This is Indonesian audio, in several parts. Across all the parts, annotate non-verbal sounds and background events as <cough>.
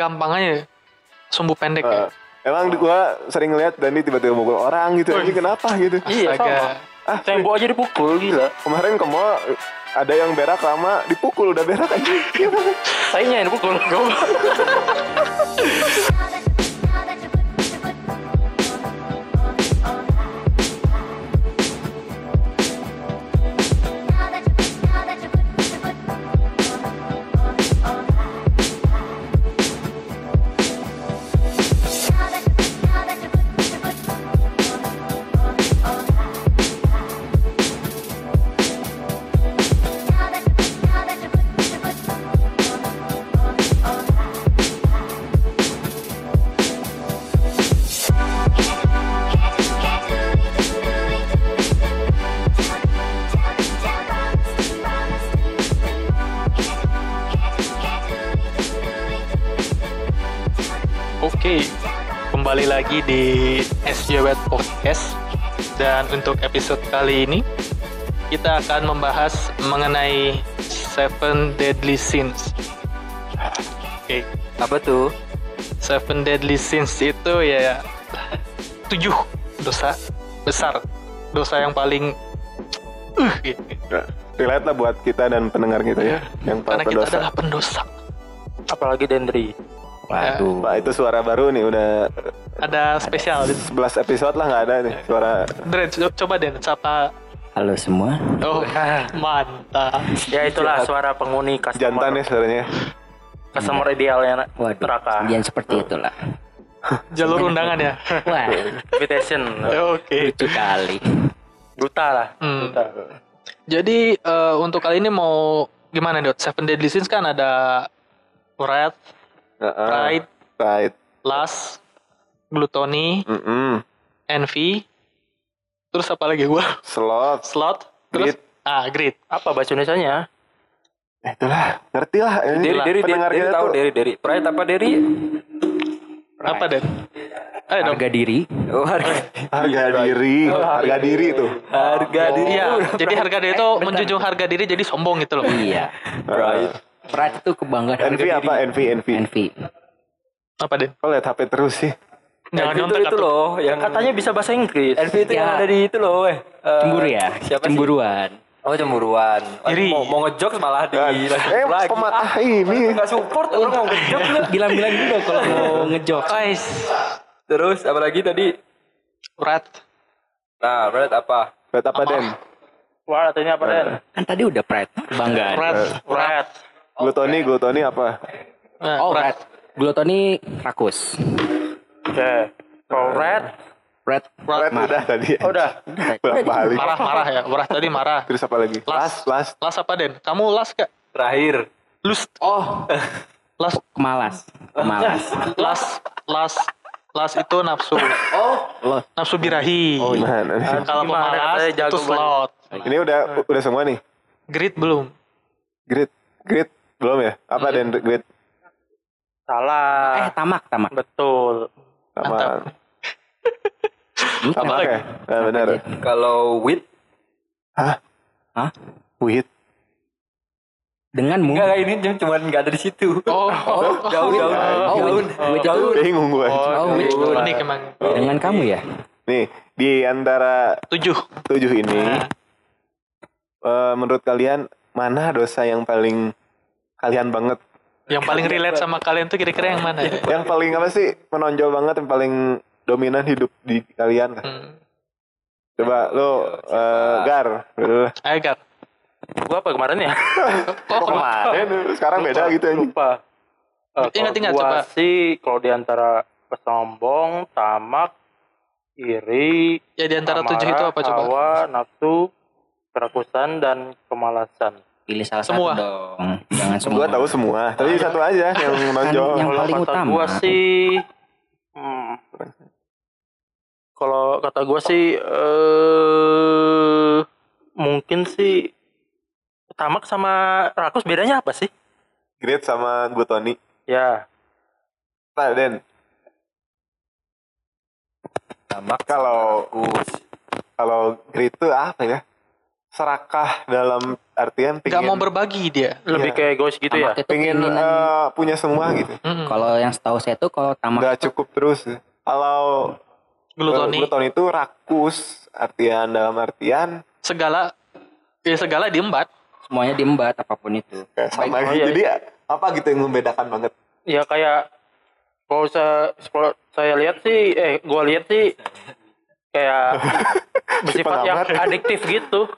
gampang aja sumbu pendek Eh, ya. emang di- gua sering lihat Dani tiba-tiba mukul orang gitu. Ini kenapa gitu? Iya Astaga. sama. Ah, Tembok aja dipukul gila. kemarin ke mall ada yang berak lama dipukul udah berak aja. Sayangnya yang dipukul. <laughs> lagi di SJW Podcast dan untuk episode kali ini kita akan membahas mengenai Seven Deadly Sins. Oke, Apa tuh? Seven Deadly Sins itu ya tujuh dosa besar, dosa yang paling uh, gitu. Nah, relate lah buat kita dan pendengar kita ya, yang para karena kita pendosa. adalah pendosa. Apalagi Dendri. Waduh. Pak itu suara baru nih udah Ada spesial. 11 episode lah nggak ada nih suara Dre, co- coba deh sapa. Halo semua. Oh, mantap. <laughs> Ya itulah suara penghuni jantan ya customer, suaranya. customer idealnya Waduh. neraka. Yang seperti itulah. <laughs> Jalur undangan ya. <laughs> Wah, Invitation. Oke. lucu kali. Duta lah. Hmm. Duta. Jadi eh, untuk kali ini mau gimana dot? Seven Deadly Sins kan ada Wrath, Heeh. Pride, Right. Lust, Gluttony, Mm-mm. Envy, terus apa lagi gua? Slot. Slot, terus Greed. ah Greed. Apa bahasa Indonesia? Eh, itulah, ngerti lah. Ini Diri, diri, diri, pendengar diri kita tahu diri, diri. Pride apa diri? Apa Den? Ayo dong. Harga diri. Oh, harga. harga diri, harga diri tuh. Harga diri. Iya, jadi harga diri itu menjunjung harga diri jadi sombong gitu loh. Iya. Right. Pride itu kebanggaan Envy apa? Envy, envy. Envy. Apa Den? Kok liat HP terus sih? Jangan Envy itu, itu loh, yang katanya bisa bahasa Inggris. Envy itu yang Ya. ada di itu loh, eh. Eh, Cemburu ya? Siapa sih? Cemburuan. Oh cemburuan. Iri. Mau, mau ngejokes malah di Eh, lagi. pematah ini. Nggak support orang mau ngejokes lu. Bilang-bilang dulu kalau mau <laughs> ngejok. Guys, Terus apa lagi tadi? Wrath. Nah, Brad apa? Liat apa, Den? Wah, artinya apa Den? Kan tadi udah pride. Kebanggaan. Wrath. Brad. Glutoni, glutoni apa? Nah, Oh, pride. Glutoni rakus. Oke. Kalau Red, Pride. Red udah tadi. oh, udah. <laughs> Bolak balik. Marah, marah ya. Wrath tadi marah. Terus apa lagi? Last. Last, last. Las apa Den? Kamu las gak? Terakhir. Lust. Oh, <laughs> Las. kemalas. Kemalas. <laughs> Las. Las. Las itu nafsu. Lo. Nafsu birahi. Oh, gimana nih? Kalau pemalas itu slot. Ini udah udah semua nih. Grid belum. Grid, grid belum ya? Apa Den? Grid Eh, Salah. tamak, tamak. Betul. Hmm, apa? lagi? Oke, nah, benar. Kalau with Wit. Denganmu. enggak kayak ini cuma nggak ada di situ. Oh, <laughs> Jauh, jauh, Oh, jauh. with, with itu Bingung gue. oh, Oh, betul. unik emang. dengan kamu ya? Nih, di antara Tujuh. tujuh ini, eh, menurut kalian mana dosa yang paling kalian banget? Yang paling relate sama kalian tuh kira-kira yang mana? ya? Yang paling apa sih menonjol banget, yang paling dominan hidup di kalian? Hmm. Coba lo, eh, Gar. Ayo Gar. Gua apa kemarin ya? <laughs> Oh? Kemarin, sekarang beda gitu ya. Lupa. Ingat-ingat, kalau gua coba. sih kalau di antara sombong, tamak, iri, Ya di antara tujuh itu apa coba? hawa, nafsu, kerakusan dan kemalasan. Pilih salah Semua. satu dong. Jangan semua. Gua tahu semua, tapi satu aja yang menonjol. Yang Kalau paling kata utama. gua sih hmm, kalau kata gua sih eh mungkin sih tamak sama rakus bedanya apa sih? Grid sama Glutoni. Ya, Nah, Den, tamak kalau kalau grid itu apa ya? Serakah dalam artian nggak pengen mau berbagi dia Lebih Iya. kayak egois gitu ya. Tamak pengen keinginan. eh, punya semua gitu Mm-mm. Kalau yang setahu saya tuh kalau tamak nggak cukup terus kalau glutoni glutoni itu rakus artian dalam artian segala ya segala diembat semuanya diembat apa pun itu. kayak sama Oh, iya. jadi apa gitu yang membedakan banget Ya kayak kalau saya kalau saya lihat sih, eh gua lihat sih kayak <laughs> bersifat yang adiktif gitu.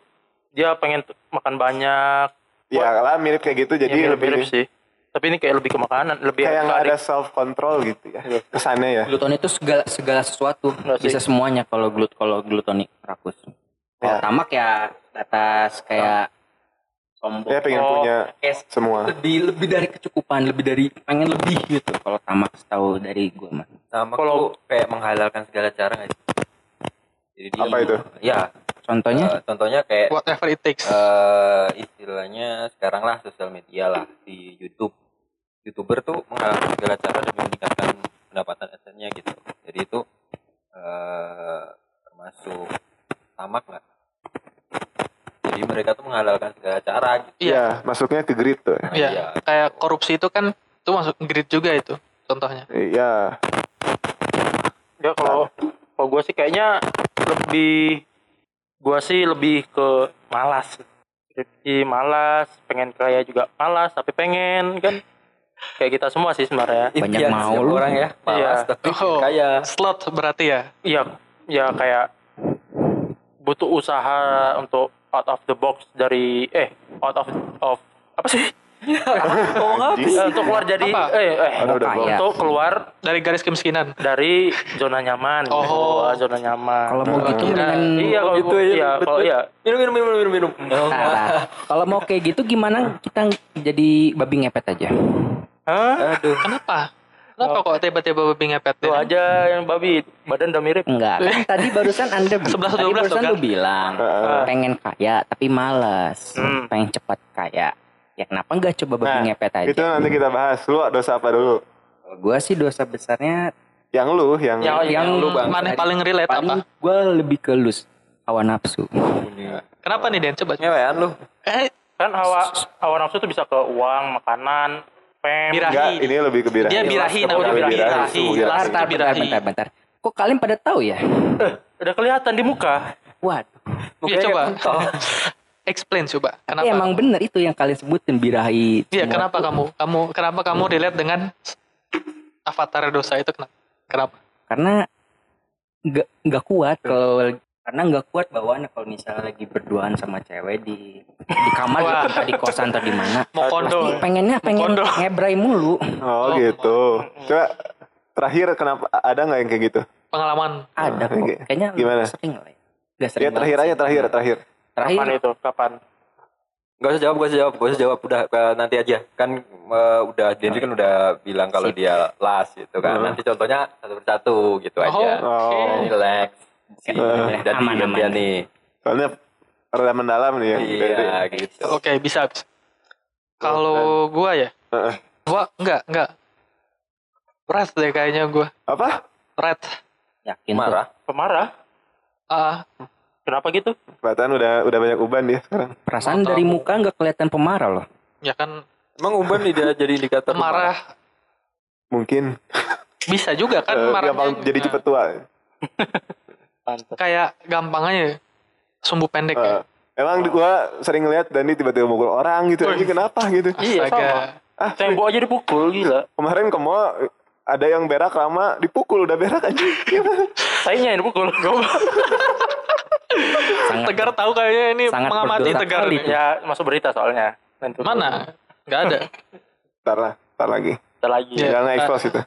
Dia pengen makan banyak. ya lah mirip kayak gitu jadi Ya, lebih mirip sih. Tapi ini kayak lebih ke makanan, lebih kayak nggak ada self control gitu ya kesannya ya Glutoni itu segala segala sesuatu, Nggak sih. bisa semuanya kalau glut kalau glutoni rakus. Kalau Ya. tamak ya atas kayak sombong. ya pengen Oh. punya Kayak semua lebih lebih dari kecukupan, lebih dari pengen lebih gitu. Kalau tamak setahu dari gue mah. Sama Kalau- kalau kayak menghalalkan segala cara nggak sih? Jadi dia Apa itu? Ya, Contohnya eh, contohnya kayak whatever it takes eh istilahnya sekarang lah sosial media lah di YouTube. YouTuber tuh menghalalkan segala cara demi meningkatkan pendapatan adsense-nya gitu. Jadi itu eh termasuk tamak nggak? Jadi mereka tuh menghalalkan segala cara gitu. iya ya masuknya ke grid tuh iya Iya. kayak korupsi itu kan itu masuk grid juga itu contohnya iya Ya kalau kalau gue sih kayaknya lebih gue sih lebih ke malas. Jadi malas, pengen kaya juga malas, tapi pengen kan kayak kita semua sih sebenarnya. Banyak Impian mau lu. orang ya, malas Iya. tapi Oh. kaya. slot berarti ya Iya, ya kayak butuh usaha untuk out of the box dari eh out of of apa sih? Ngomong apa? Anjing. Untuk keluar jadi Apa? eh, eh Aduh, udah Kaya. untuk keluar dari garis kemiskinan dari zona nyaman. Oh. gitu. Ah, zona nyaman. kalau mau gitu mendingan iya kalau gitu ya, iya kalau iya Minum minum minum minum minum. Nah, nah, kalau mau kayak gitu gimana kita jadi babi ngepet aja? Hah? Aduh. kenapa kenapa kok tiba-tiba babi ngepet Lu aja yang babi badan udah mirip. Enggak, kan <laughs> tadi barusan Anda 11, tadi 12 barusan tuh, lu bilang pengen kaya tapi malas, Hmm. pengen cepat kaya. Ya kenapa enggak coba babi Nah, ngepet aja? itu nanti kita bahas lu dosa apa dulu gua sih dosa besarnya yang lu yang Yang, yang, Yang lu bang. mana paling relate paling apa gua lebih ke lus hawa nafsu. kenapa nih Den coba Ngewean lu. eh Kan hawa hawa nafsu tuh bisa ke uang, makanan, pem. Birahi. enggak ini lebih ke birahi dia birahi namanya birahi birahi. birahi Bentar, bentar, birahi bentar, bentar. Kok kalian pada tahu ya? Eh, udah kelihatan di muka. Waduh. Iya Mukanya coba <laughs> kayak explain coba kenapa Tapi emang bener itu yang kalian sebutin birahi. Iya, kenapa tuh. kamu kamu kenapa kamu relate dengan avatar dosa itu kenapa? Kenapa? Karena nggak nggak kuat kalau karena nggak kuat bawaan kalau misalnya lagi berduaan sama cewek di di kamar gitu, di kosan atau di mana <laughs> Mau kondo. pasti pengennya pengen Kondo. ngebrai mulu oh gitu coba terakhir kenapa ada nggak yang kayak gitu Pengalaman. ada kok kayaknya Gimana? sering lah ya. Sering ya terakhir aja terakhir terakhir terakhir Kapan itu? Kapan? Gak usah jawab, gak usah jawab, gak usah jawab. Udah nanti aja. Kan eh, udah Denri kan udah bilang kalau dia last gitu kan. Hmm. Nanti contohnya satu persatu gitu Oh, aja. oke. Oh. Relax. Si Eh, dan aman, aman. nih. soalnya rada mendalam nih ya Iya gitu. Oke, bisa. bisa. Kalau gua ya, Heeh. gua enggak, enggak. Red deh kayaknya gua. apa Red. yakin tuh. Marah. Pemarah? Ah, Kenapa gitu? kelihatan udah udah banyak uban dia sekarang perasaan dari muka nggak kelihatan pemarah loh ya kan Emang Uban nih dia jadi indikator marah mungkin bisa juga kan eh, marahnya. gampang jadi cepet tua. <laughs> Kayak gampang aja sumbu pendek Eh, ya. emang gua sering lihat Dani tiba-tiba mukul orang gitu ini kenapa gitu Iya, sama. ah Tembok aja dipukul, gila. kemarin ke mall ada yang berak lama dipukul udah berak aja Sayangnya yang dipukul. Sangat Tegar tahu kayaknya ini Sangat mengamati Tegar. kali itu. ya, masuk berita soalnya. Dipukul. Mana? Enggak ada. ntar lah ntar lagi Kita lagi. Iya. jangan expose itu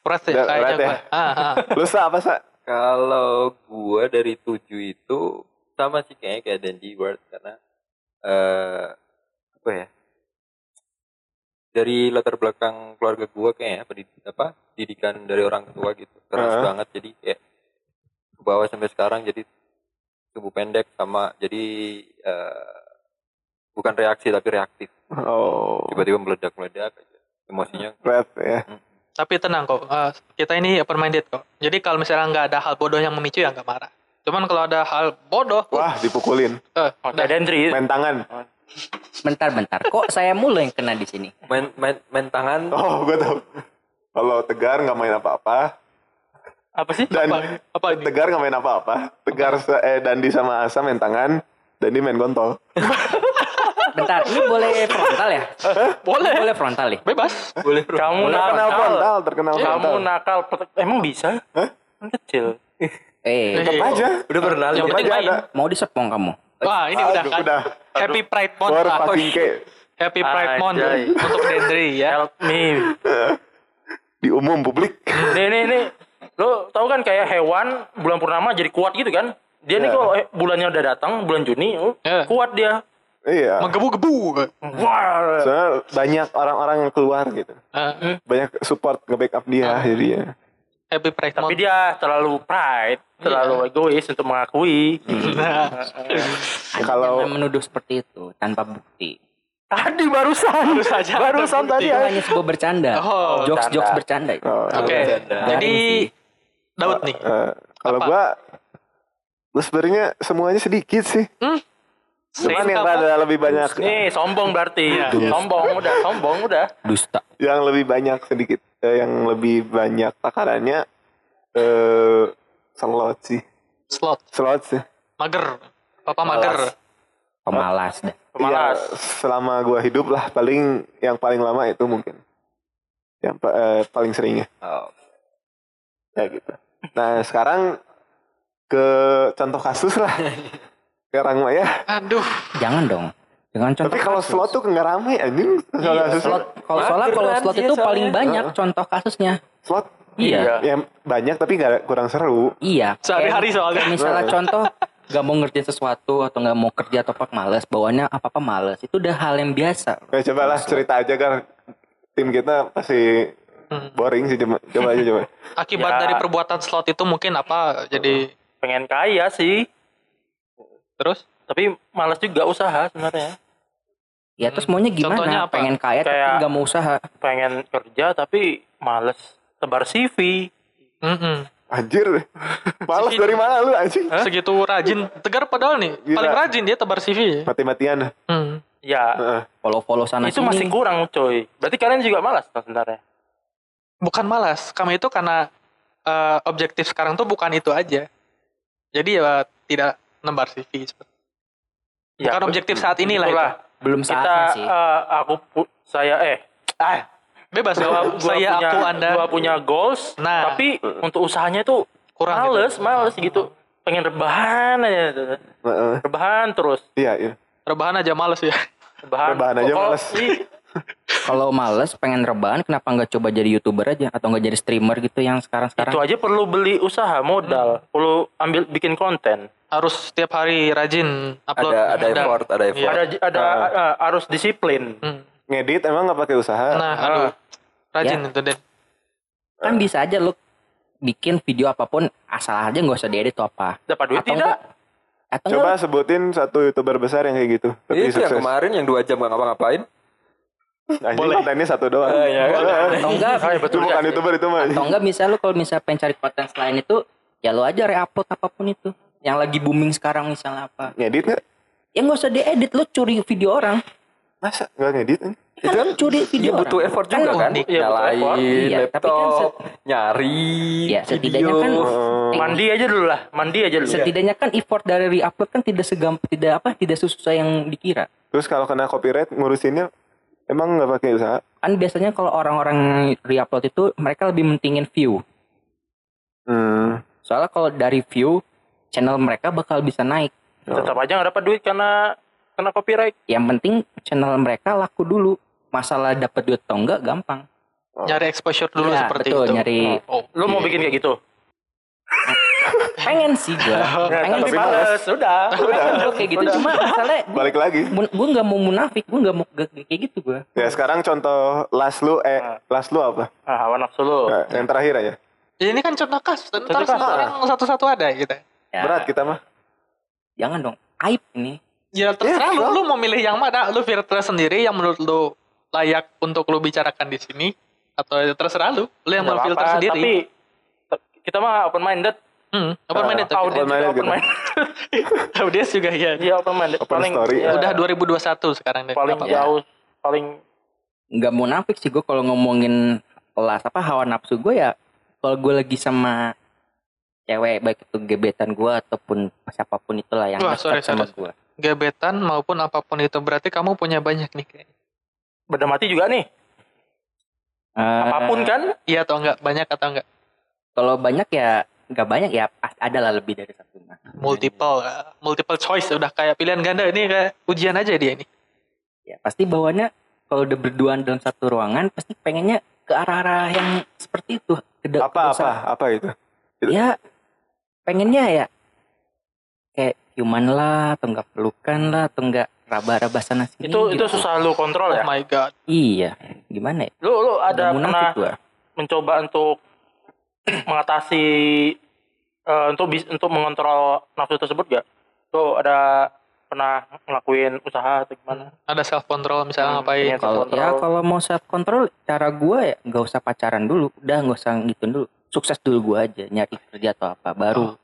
Red ya kayaknya ya? gua. Ah, ah. <laughs> lu sa apa sa Kalau gua dari tujuh itu sama sih kayaknya kayak Dandy Ward karena eh apa ya? Dari latar belakang keluarga gua kayaknya pendid- apa didikan dari orang tua gitu keras Heeh. banget jadi kayak ke bawah sampai sekarang jadi tubuh pendek sama jadi eh bukan reaksi tapi reaktif oh tiba-tiba meledak-meledak aja emosinya red ya Tapi tenang kok, eh, kita ini open minded kok. Jadi kalau misalnya nggak ada hal bodoh yang memicu ya nggak marah. Cuman kalau ada hal bodoh, wah dipukulin eh, udah. Dendri. main tangan Bentar-bentar, kok saya mulu yang kena di sini? Main main main tangan. Oh, gue tau. Kalau Tegar nggak main apa-apa, Apa sih? dan Apa- apa ini? Tegar nggak main apa-apa. Tegar se- eh Dandi sama Asa main tangan, Dandi main kontol. <laughs> Bentar, ini boleh frontal ya? <laughs> Boleh. Boleh frontal ya? Bebas. Boleh bro. Kamu Terkenal nakal. frontal, terkenal Kamu frontal. nakal. Emang bisa? Hah? Kan kecil. Eh, Tetap aja. Udah pernah Yang lihat. penting aja main. ada. mau disepong kamu? Wah, ini udah Aduh, kan. udah. Happy Pride Month. For fucking K. Happy Pride Month untuk Dendri ya. Help me. Di umum publik. Nih nih nih. Lo tau kan kayak hewan bulan purnama jadi kuat gitu kan? Dia nih Ya. kalau eh, bulannya udah datang bulan Juni, oh, Ya. kuat dia. Iya. Menggebu-gebu. Wah. Soalnya banyak orang-orang yang keluar gitu. Eh, Banyak support nge-backup dia jadinya. Happy Pride Tapi Month. dia terlalu pride, terlalu egois untuk mengakui. Nah, Ya, kalau menuduh seperti itu tanpa bukti. Tadi barusan, Baru saja ada barusan tadi. Ya. hanya sebuah bercanda. Oh, Jokes-jokes bercanda. bercanda. oh, Oke. Bercanda. Jadi Daud nih. eh, kalau Apa? gua gua sebenarnya semuanya sedikit sih. Hmm? Cuman yang apa? rada lebih banyak Nih sombong berarti. Iya. Sombong udah, sombong udah. Dusta. yang lebih banyak sedikit eh, yang lebih banyak takarannya eh slot sih. Slot. Slot sih. Mager. Papa mager. Pemalas dah. Pemalas. Ya, selama gua hidup lah paling yang paling lama itu mungkin. Yang eh, paling seringnya Oh. ya gitu. Nah, sekarang ke contoh kasus lah. <laughs> Sekarang mah ya. Aduh. Jangan dong. Dengan contoh Tapi kalau slot tuh nggak rame anjing. Iya, slot kalau soalnya kalau slot itu soalnya. paling banyak contoh kasusnya. slot Iya. ya banyak tapi nggak kurang seru. Iya. Sehari-hari soalnya. kayak misalnya contoh gak mau ngerjain sesuatu atau gak mau kerja atau apa males bawaannya apa apa males itu udah hal yang biasa Oke, coba lah cerita aja kan. Tim kita pasti Hmm. boring sih coba, coba aja coba. <laughs> Akibat Ya. dari perbuatan slot itu mungkin apa? Jadi Pengen kaya sih, terus tapi malas juga usaha sebenarnya. ya terus maunya gimana Contohnya apa? pengen kaya tapi Kayak- gak mau usaha Pengen kerja tapi males tebar CV. Mm-mm. Anjir. <laughs> Malas dari mana lu anjing? segitu rajin. Tegar padahal nih Gila. paling rajin dia tebar CV. Mati-matian. Hmm. Ya, Heeh. follow follow sana itu sini masih kurang coy. Berarti kalian juga malas sebenarnya. Bukan malas, kami itu karena eh, objektif sekarang tuh bukan itu aja. Jadi ya tidak nembar CV. Ya, Bukan objektif saat ini lah itulah. belum Kita, saatnya sih eh, aku, pu- saya, eh, ah, Bebas gua, gua, saya punya, aku Anda gua punya goals, Nah. tapi untuk usahanya tuh kurang males, gitu. males gitu. Pengen rebahan aja, Heeh. rebahan terus, Iya, iya. Rebahan aja males ya. rebahan. Rebahan aja Kalau- males. Kalau males pengen rebahan kenapa nggak coba jadi youtuber aja atau nggak jadi streamer gitu yang sekarang itu sekarang aja perlu beli usaha, modal, perlu ambil bikin konten. Harus setiap hari rajin upload. Ada ada effort, ada effort. Ada ada eh, harus disiplin. Hmm. Ngedit emang nggak pakai usaha. Nah, aduh. Rajin Ya. itu Den. kan bisa aja lu bikin video apa pun asal aja nggak usah diedit atau apa Dapat duit atau tidak? enggak atau Coba enggak sebutin satu youtuber besar yang kayak gitu. Tapi Itu yang kemarin yang dua jam gak ngapa-ngapain. Anjing Boleh. kontennya satu doang. Iya kan? atau enggak Ah, iya, Itu betul. bukan youtuber itu mah. atau enggak misal lu kalau misal pengen cari konten selain itu ya lu aja reupload apa pun itu yang lagi booming sekarang misalnya apa Ngedit nggak? ya nggak usah diedit lu curi video orang Masa nggak ngedit? anjing? kan lu curi video Iya butuh orang effort juga kan. unik. Iya, butuh effort. Nyalain Iya, tapi kan laptop, nyari Ya, setidaknya video. kan Oh. Mandi aja dulu lah, mandi aja dulu. setidaknya kan effort dari reupload kan tidak segam tidak apa tidak sesusah yang dikira Terus kalau kena copyright ngurusinnya emang nggak pakai usaha? kan biasanya kalau orang-orang reupload itu mereka lebih mentingin view Hmm. soalnya kalau dari view channel mereka bakal bisa naik Tetap aja nggak dapat duit karena kena copyright. yang penting channel mereka laku dulu masalah dapat duit atau enggak gampang Nyari exposure dulu Iya, seperti betul, itu. nyari Oh. Lu mau bikin kayak gitu? <laughs> pengen sih gua pengen tapi males, udah. pengen gua kayak gitu cuma masalahnya Balik lagi. gue nggak mau munafik gue nggak mau gak- kayak gitu gue Ya sekarang contoh last lu eh last lu apa? Ah, hawa nafsu lu. Nah, yang terakhir aja. Ya, ini kan contoh kasus. Ntar orang satu-satu ada gitu. ya, Berat kita mah. jangan dong aib ini Ya terserah Ya, lu, lu mau milih yang mana. Lu filter sendiri yang menurut lu layak untuk lu bicarakan di sini atau terserah lu. Lu yang mau filter sendiri. Tapi kita mah open minded. Hmm, open minded tuh. audiens Open minded juga open gitu. <laughs> minded. Juga iya. Iya open minded. Open paling story. ya, Udah 2021 sekarang deh. paling jauh paling nggak munafik sih gue kalau ngomongin kelas apa hawa nafsu gue ya kalau gue lagi sama cewek baik itu gebetan gue ataupun siapa pun itulah yang Wah, sorry, sama sorry. gue Gebetan maupun apa pun itu berarti kamu punya banyak nih kayaknya. beda mati juga nih. Eh, Apa pun kan? Iya atau enggak? Banyak atau enggak? kalau banyak ya nggak banyak ya pasti ada lah lebih dari satu mah Multiple, uh, multiple choice udah kayak pilihan ganda ini kayak ujian aja dia ini. ya pasti bawaannya kalau udah berduaan dalam satu ruangan pasti pengennya ke arah-arah yang seperti itu ke de- Apa apa apa itu? ya pengennya ya kayak ciuman lah atau enggak pelukan lah atau enggak raba-raba sana sini Itu itu gitu. susah lu kontrol Oh ya. my god. iya gimana ya Lu lu ada pernah mencoba untuk <clears throat> mengatasi eh, untuk bis, untuk mengontrol nafsu tersebut gak? Tuh ada pernah ngelakuin usaha atau gimana? Ada self control misalnya Hmm, ngapain? iya. kalau ya kalau mau self control cara gue ya nggak usah pacaran dulu udah nggak usah gitu dulu sukses dulu gue aja nyari kerja atau apa baru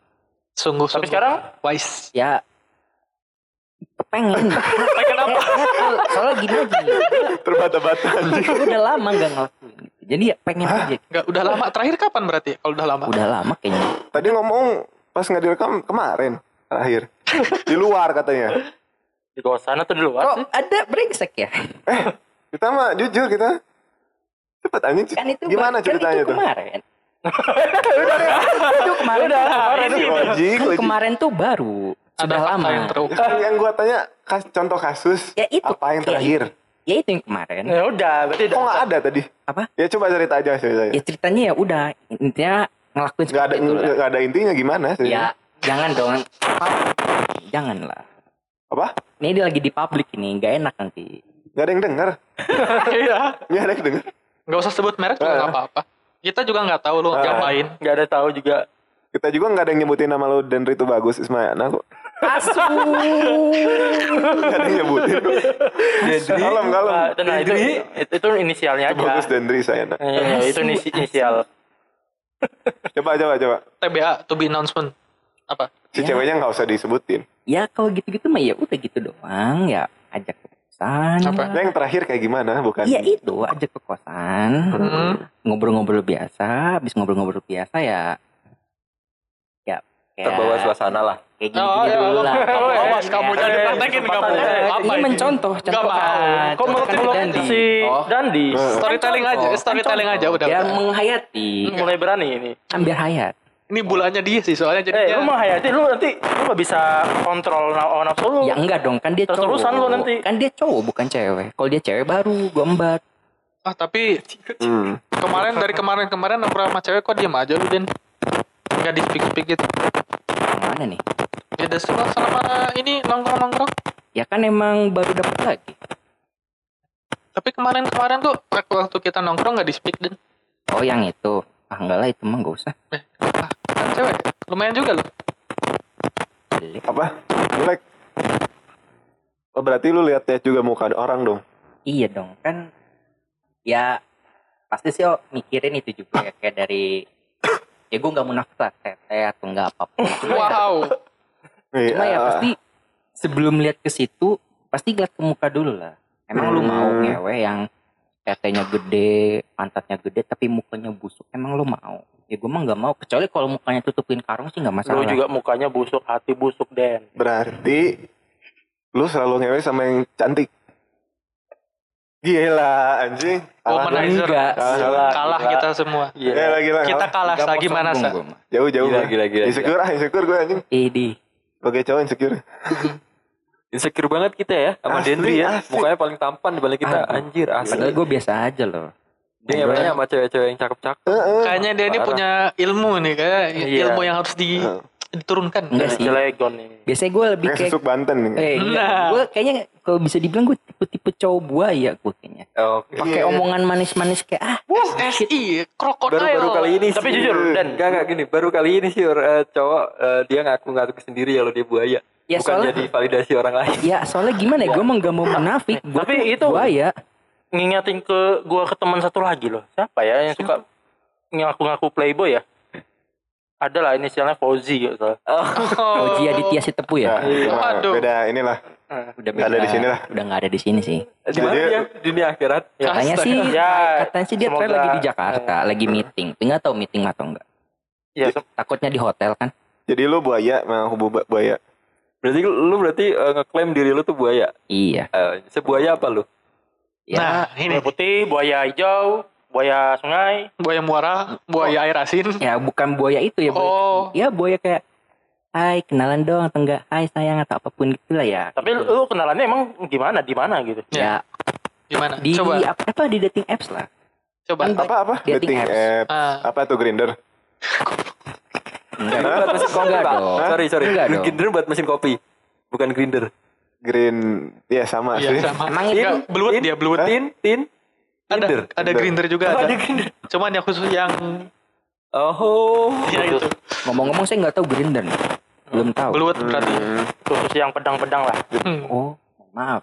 Sungguh Tapi sungguh sekarang wise. ya pengen <clears throat> Pengen apa? soalnya gini aja Terbata-bata. gue udah lama nggak ngelakuin jadi ya pengen aja Enggak, udah lama. Terakhir kapan berarti? Kalau udah lama. udah lama kayaknya Tadi ngomong pas nggak direkam kemarin terakhir di luar katanya. <laughs> di kosan atau di luar oh sih? ada brengsek ya Kita mah jujur kita. Cepet anjing. kan itu Gimana kan ceritanya itu tuh? kemarin <laughs> itu kemarin Udah, tuh- kemarin ini. Koji, kan kemarin tuh baru Ada sudah lama yang. Kan yang gua tanya kas, contoh kasus ya itu apa yang ya terakhir? Ya itu yang kemarin Ya udah, berarti Kok nggak ada tadi? Apa? Ya coba cerita aja ceritanya. ya ceritanya ya udah intinya ngelakuin Nggak ada nggak ada intinya gimana? ya ceritanya? jangan dong jangan lah Apa? ini dia lagi di publik ini nggak enak nanti Nggak ada yang denger. <laughs> Iya. Nggak ada yang denger. Enggak usah sebut merek juga nggak apa-apa. Kita juga nggak tahu lu Ah. ngapain. nggak ada tahu juga. Kita juga nggak ada yang nyebutin nama lu dan itu bagus Ismayana kok. Asu yang nyebutin. Kalem kalem. Nah, itu, nah, itu, itu, itu inisialnya Itu aja. bagus Dendri Sayana. Iya, itu inisi- inisial. Coba coba coba. TBA to be announcement. Apa? Si Ya. ceweknya nggak usah disebutin. ya kalau gitu-gitu mah ya udah gitu doang ya ajak ke kosan Apa? Nah, yang terakhir kayak gimana? Bukan. Iya itu ajak ke kosan Hmm. ngobrol-ngobrol biasa habis ngobrol-ngobrol biasa ya ya terbawa suasana lah kayak gini, Oh, gini iya, dulu lah kamu <laughs> awas kamu jadi praktekin kamu. ini mencontoh Nggak contoh mau. kan Kok menurut lu Dandi. si oh Dandi Eh. Storytelling aja, storytelling aja udah. udah. menghayati mulai berani ini. ambil hayat Ini bulannya dia sih soalnya Eh, lu jadinya. menghayati lu nanti lu gak bisa kontrol nafsu lu. ya enggak dong kan dia cowok Terus-terusan lu nanti. kan dia cowok bukan cewek kalau dia cewek baru gua embat Ah tapi Hmm. kemarin dari kemarin-kemarin nongkrong sama cewek kok diem aja lu Den? Nggak di speak speak gitu. Yang mana nih Ya udah suka selama ini nongkrong-nongkrong. ya kan emang baru dapat lagi Tapi kemarin-kemarin tuh waktu kita nongkrong nggak di speak Den. oh yang itu ah enggak lah itu mah enggak usah Eh, ah, kan cewek. Lumayan juga loh. Jelek. Apa? Jelek. Oh berarti lu lihat lihat juga muka orang dong. Iya dong kan ya pasti sih oh, mikirin itu juga ya kayak dari ya gue nggak munafik lah tete atau nggak <laughs> cuma ya, Wow. cuma ya Iya. pasti sebelum lihat ke situ pasti lihat ke muka dulu lah emang lu Hmm. mau ngewe yang tetenya gede pantatnya gede tapi mukanya busuk emang lu mau ya gue mah nggak mau kecuali kalau mukanya tutupin karung sih nggak Lu masalah juga mukanya busuk, hati busuk, Den. Berarti lu selalu ngewe sama yang cantik. Gila anjing. Kalah. Womanizer. Kalah, Kalah gila. kita semua. Iya. Gila, gila, Kita kalah. kalah Nggak sa mau gimana sombong sa? gua mah. Jauh jauh. Gila, gila, gila, Insecure ah insecure gue anjing. eh di Sebagai cowok insecure. <laughs> insecure banget kita ya sama Asli, Dendri ya asli. mukanya paling tampan dibanding kita Aduh. anjir asli padahal gue biasa aja loh dia ngewenya sama cewek-cewek yang cakep-cakep Heeh. Kayaknya dia ini punya ilmu nih kayak Iya. ilmu yang harus di, Heeh. Diturunkan. Enggak sih. Cilegon nih. biasanya gue lebih Kayak kayak susuk Banten. Eh, Nah. gue kayaknya kalau bisa dibilang gue tipe-tipe cowok buaya gue kayaknya. oke Pakai Iya. omongan manis-manis kayak ah, SI, krokodil. baru baru kali ini Tapi sih. jujur, Dan. enggak enggak gini baru kali ini sih eh, cowok eh, dia ngaku-ngaku sendiri kalau dia buaya ya bukan soalnya jadi validasi orang lain ya soalnya gimana ya gue emang gak mau munafik. Gue Tapi itu- buaya. Ngingetin ke gua ke teman satu lagi loh. Siapa ya yang suka ngaku-ngaku playboy ya? Ada lah inisialnya Fauzi gitu. Oh, Ji Aditya Sitepu ya? Nah, itu mah Waduh. beda inilah. Udah Nggak ada di sini lah. Udah nggak ada di sini sih. Di mana dia? Dunia akhirat. Katanya sih, Ya, katanya sih dia semoga- lagi di Jakarta, lagi meeting. Nggak tahu meeting atau enggak. Ya, Takutnya di hotel kan? Jadi lu buaya, mau hubu bu- buaya. Berarti lu berarti eh, ngeklaim diri lu tuh buaya. Iya. Eh, sebuaya apa lu? Ya, Nah, buaya ini putih, buaya hijau, buaya sungai. buaya muara, buaya air asin. ya bukan buaya itu ya. Buaya, Oh. Ya buaya kayak, Hai kenalan dong atau enggak? Hai sayang atau apa pun gitu lah ya. Tapi Gitu. lu kenalannya emang gimana? Di mana gitu? ya Gimana? di Coba, apa, apa di dating apps lah. coba. Kan Apa apa? Dating Dating apps. apps. Ah, Apa tuh Grinder? Enggak, buat mesin kopi, enggak Pak. dong. Sorry, sorry. Enggak dong. Grinder buat mesin kopi. Bukan grinder. Green, ya sama iya sih. sama. Emang itu- belut dia belut. Tin, tin. Ada Grinder. ada grinder juga Oh, ada. ada grinder. Cuman yang khusus yang Oh. ya itu Ngomong-ngomong saya nggak tahu Grinder nih. Belum tahu. belut berarti. Hmm, Khusus yang pedang-pedang lah. Hmm. Oh, maaf.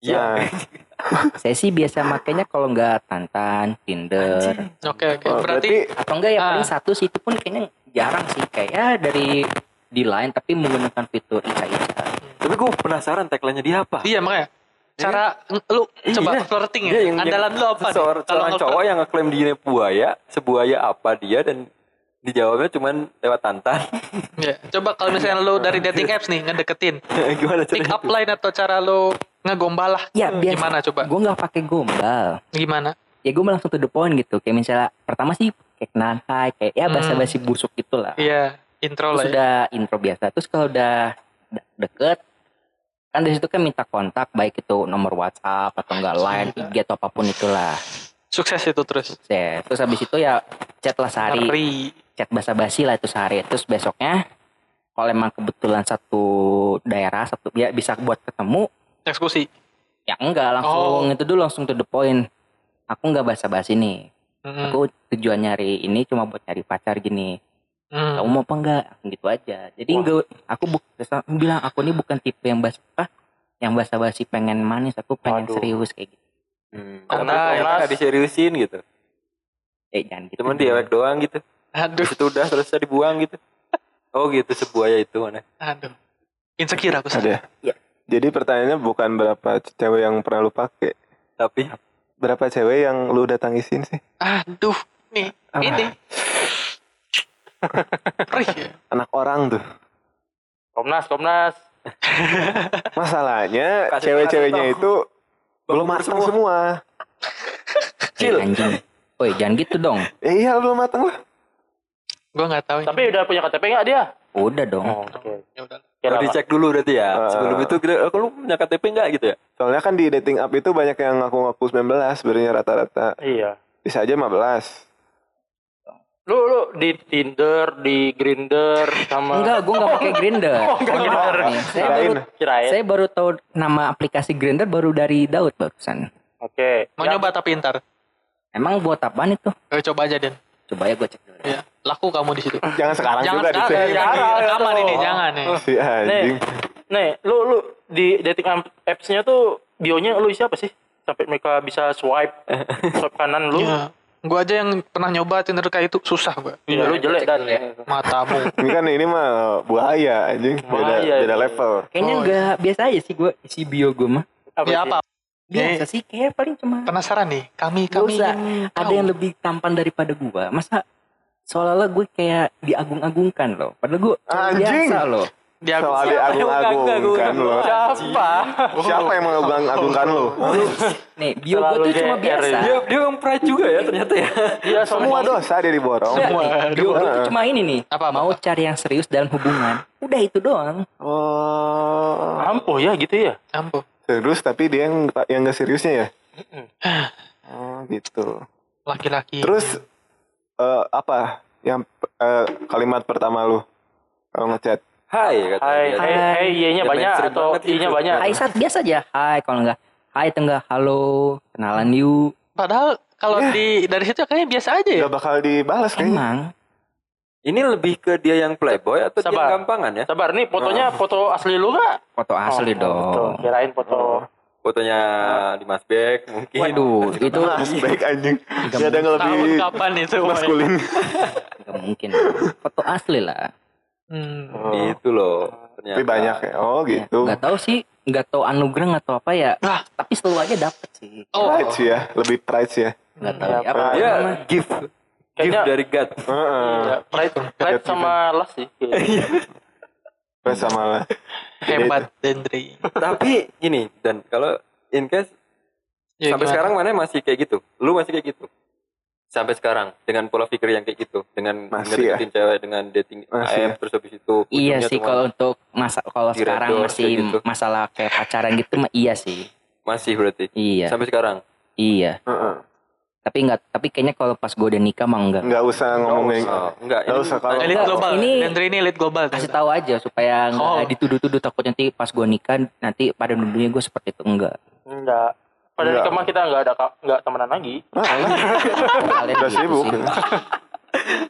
Nah, <laughs> Saya sih biasa makainya kalau nggak Tantan, Tinder, Oke oke. oh, Berarti atau enggak ya Ah. paling satu sih itu pun kayaknya jarang sih kayak ya dari di line tapi menggunakan fitur Ica Ica. Tapi gue penasaran tagline-nya dia apa? iya makanya cara lu <clears throat> coba Iya. flirting ya. Yang- Andalan lu apa? Seorang, Kalau seorang cowok yang ngeklaim dirinya buaya, sebuaya apa dia dan dijawabnya cuman lewat tantan. <laughs> Ya, coba kalau misalnya lu dari dating apps nih ngedeketin, <laughs> Gimana pick caranya? up line atau cara lu ngegombal lah. Ya biasa. Gimana coba? Gue nggak pakai gombal. Gimana? Ya gue langsung to the point gitu. Kayak misalnya pertama sih kayak kenalan hai kayak ya Hmm. basa-basi busuk gitulah. Iya, intro Terus lah. Ya. udah intro biasa. Terus kalau udah de- deket kan dari situ kan minta kontak baik itu nomor WhatsApp atau enggak line IG atau apa pun itulah. Sukses itu terus. Set. Terus habis itu ya chat lah sehari, Ngeri. chat basa-basi lah itu sehari. Terus besoknya kalau emang kebetulan satu daerah satu ya bisa buat ketemu Eksekusi. ya enggak langsung itu dulu langsung to the point. Aku enggak basa-basi nih. Hmm. Aku tujuan nyari ini cuma buat cari pacar gini. Hmm. Kamu mau apa enggak? Gitu aja. Jadi enggak aku bu, bilang aku ini bukan tipe yang bas apa yang basa-basi pengen manis, aku pengen Waduh. serius kayak gitu. Hmm, karena nggak diseriusin gitu. Eh jangan gitu. Cuman diewek doang gitu. Aduh, Terus itu udah selesai dibuang gitu. Oh gitu sebuaya itu mana? aduh. Insecure aku sih. ada. Iya. Jadi pertanyaannya bukan berapa cewek yang pernah lu pakai, Tapi berapa cewek yang lu udah tangisin sih? Aduh, nih, Ah. ini. Ya. Anak orang tuh. Komnas, Komnas. <laughs> Masalahnya Kasih- cewek-ceweknya itu belum matang semua. semua. Eh, anjing. Woi, jangan gitu dong. Ya iya belum matang lah. Gua nggak tahu. ini. Tapi udah punya KTP nggak dia? Udah dong. Oh, oke. ya udah. Kira mau dicek dulu berarti ya. Ah. Sebelum itu kira oh, lu punya KTP nggak gitu ya? Soalnya kan di dating app itu banyak yang ngaku-ngaku 19 sebenarnya rata-rata. Iya. Bisa aja 15. Lu lu di Tinder, di Grinder sama Enggak, gua enggak pakai Grinder. Oh, enggak. Nih, saya baru Kirain. saya baru tahu nama aplikasi Grinder baru dari Daud barusan. Oke. Mau Ya, nyoba tapi ntar. Emang buat apaan itu? Eh, coba aja Den. Coba ya gue cek dulu. Ya, laku kamu di situ. Jangan sekarang jangan juga di sekarang, sini. jangan Jangan, rekaman jangan. ini, jangan nih. Si anjing. Nih, lu lu di dating app- apps-nya tuh bionya lu isi apa sih? Sampai mereka bisa swipe swipe kanan lu. Iya. Gua aja yang pernah nyoba Tinder kayak itu susah gua. Iya, lu jelek dan Matamu. <laughs> Ini kan ini mah buaya anjing. Beda, Buaya, beda iya. level. Kayaknya Oh, enggak biasa aja sih gue isi bio gue mah. Apa Ya sih? apa? Biasa sih kayak paling cuma Penasaran nih. Kami kami usah. ada tahu. yang lebih tampan daripada gua. Masa seolah-olah gue kayak diagung-agungkan loh. Padahal gue Anjing. biasa loh. Dia Soal diagung-agungkan lo. Siapa? Siapa yang mengagung-agungkan lo? Nih, bio gue tuh cuma biasa. Dia dia emang pride juga ya ternyata ya. Iya, Semua dosa dia diborong. Nih, bio gue tuh cuma ini nih. Apa, mau cari yang serius dalam hubungan. Udah itu doang. Oh. Ampuh ya gitu ya. Ampuh. Terus tapi dia yang yang gak seriusnya ya? Oh gitu. Laki-laki. Terus eh, apa yang eh, kalimat pertama lu kalau ngechat? Hai kata Hai, dia. hai, hai, iya-nya Ya, banyak mainstream atau banget i-nya banyak. Hai saat biasa aja. Hai kalau enggak. Hai atau enggak halo, kenalan yuk. Padahal kalau Ya. di dari situ kayaknya biasa aja ya. Gak bakal dibalas kayaknya. Emang Ini lebih ke dia yang playboy atau dia Sabar. yang gampangan ya? Sabar nih fotonya foto asli lu nggak? foto asli Oh, dong. betul. Kirain foto. Fotonya di Mas Bek mungkin. Waduh, itu Mas baik anjing. Gak ada yang Tahun lebih kapan itu? maskulin. nggak mungkin foto asli lah Hmm. Oh. Itu loh. Ternyata. Tapi banyak ya. Oh Ya, gitu. nggak tahu sih nggak tahu anugerah tahu apa ya Ah. tapi selalu aja dapet sih Oh, Pride sih ya, lebih pride sih ya. nggak tahu Ya, ya, apa Ya, namanya? gift. Gift Kayaknya- dari God. Heeh. Ya, pride, pride sama las sih. <laughs> Pride sama lah. hebat Dendri. Tapi gini, dan kalau in case Ya, sampai gimana? sekarang mana masih kayak gitu? Lu masih kayak gitu? Sampai sekarang dengan pola pikir yang kayak gitu, dengan Masih ya? ngedeketin cewek dengan dating Masih AF ya? terus habis itu iya sih kalau untuk masa kalau sekarang redor masih kayak gitu. masalah kayak pacaran gitu mah iya sih masih berarti iya sampai sekarang. iya Heeh. tapi nggak tapi kayaknya kalau pas gue udah nikah mah enggak Nggak usah ngomongin. Oh, enggak, Nggak usah kalau Elite Enggak, global. ini- Dendri ini elite global. kasih tahu aja supaya nggak Oh. dituduh-tuduh takut nanti pas gue nikah nanti pada nuduhnya gue seperti itu enggak Enggak. Pada Enggak. nikah mah kita enggak ada enggak temenan lagi. Kalian Udah gitu sibuk.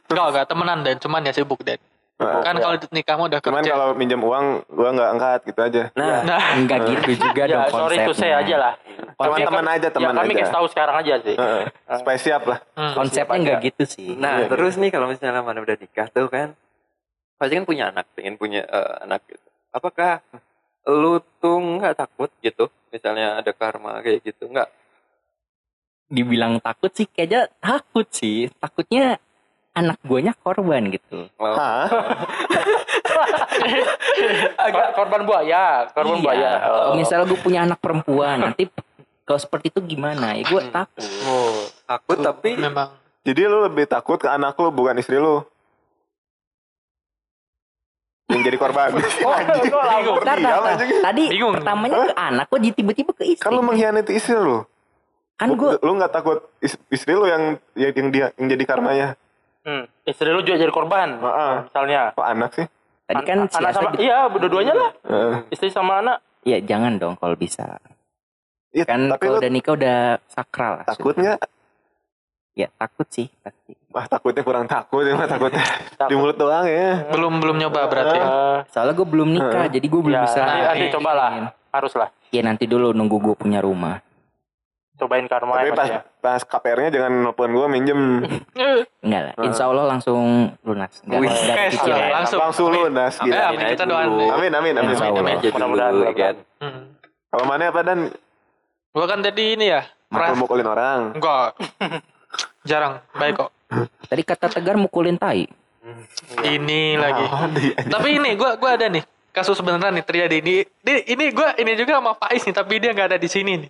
Enggak, enggak temenan dan cuman ya sibuk dan. Heeh. Kan kalau nikah mah udah Cuman kerja. kalau minjem uang, gua nggak angkat gitu aja. Nah, Nah, enggak gitu juga Ya, dong sorry to say konsepnya aja lah. Cuman Kami- teman aja, teman ya, kami aja. kasih tahu sekarang aja sih. Heeh. Supaya siap lah. hmm. konsepnya enggak gitu sih nah Iya, terus nih kalau misalnya mana udah nikah tuh kan, pasti kan punya anak, pengen punya eh, anak gitu. Apakah lu tuh nggak takut gitu? Misalnya ada karma kayak gitu, nggak? dibilang takut sih kayaknya takut sih takutnya anak guanya korban gitu Oh, Hah? <laughs> Kor- korban buaya, korban Iya. buaya. Kalau Oh. misalnya gue punya anak perempuan nanti kalau seperti itu gimana ya gue takut oh, takut tapi memang Jadi lu lebih takut ke anak lu bukan istri lu. Yang jadi korban. <laughs> Oh, tadi Bingung. pertamanya ke anak kok jadi tiba-tiba ke istri lu mengkhianati istri lu. kan gue lu nggak takut is- istri lu yang yang dia yang jadi karmanya. Hmm. Istri lu juga jadi korban. Heeh. Misalnya. Kok anak sih? tadi kan An- si anak sama gitu. iya, dua-duanya lah. Heeh. Istri sama anak. ya jangan dong kalau bisa Iya, kan tapi kalau udah nikah udah sakral takut nggak? Ya takut sih pasti Wah takutnya kurang takut ya takutnya di Takut. mulut doang ya. belum belum nyoba berarti ya. Eh, soalnya gue belum nikah jadi gue belum ya, bisa nanti, nanti Iya. coba lah. Harus lah. ya nanti dulu nunggu gue punya rumah Cobain karma Tapi ya, pas ya. pas KPR-nya jangan nelfon gua minjem. Eh, enggak lah insya Allah langsung lunas enggak Wih, dicicil salah. ya. Langsung. Langsung lunas Amin. gila. Eh, amin. kita doain. Amin amin amin. Insya Allah. aja Mudah-mudahan, dulu ya mudah-mudahan. kan. Hmm. Kalau mana apa dan Gua kan tadi ini ya. Pernah mukul-mukulin orang. enggak. Jarang, baik kok. tadi kata tegar mukulin tai Ini lagi. Di- Tapi ini gua gua ada nih kasus beneran nih terjadi ini. Ini, ini gua ini juga sama Faiz nih, tapi dia nggak ada di sini nih.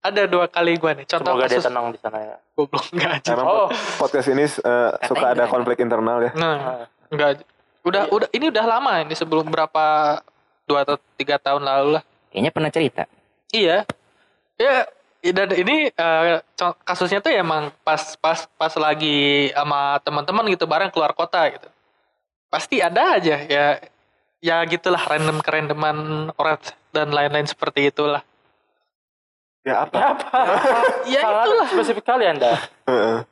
Ada dua kali gua nih. Contoh Semoga dia kasus tenang di sana ya. goblok enggak aja. Emang Oh. podcast ini eh, suka ada konflik internal ya. Nah, enggak. Udah udah ini udah lama ini sebelum berapa dua atau tiga tahun lalu lah. kayaknya pernah cerita Iya. Ya dan ini eh, co- kasusnya tuh ya emang pas pas pas lagi sama teman-teman gitu bareng keluar kota gitu. Pasti ada aja ya ya gitulah random kerandoman orang dan lain-lain seperti itulah. Ya apa? Apa? <laughs> Ya itulah spesifik kali Anda. Heeh.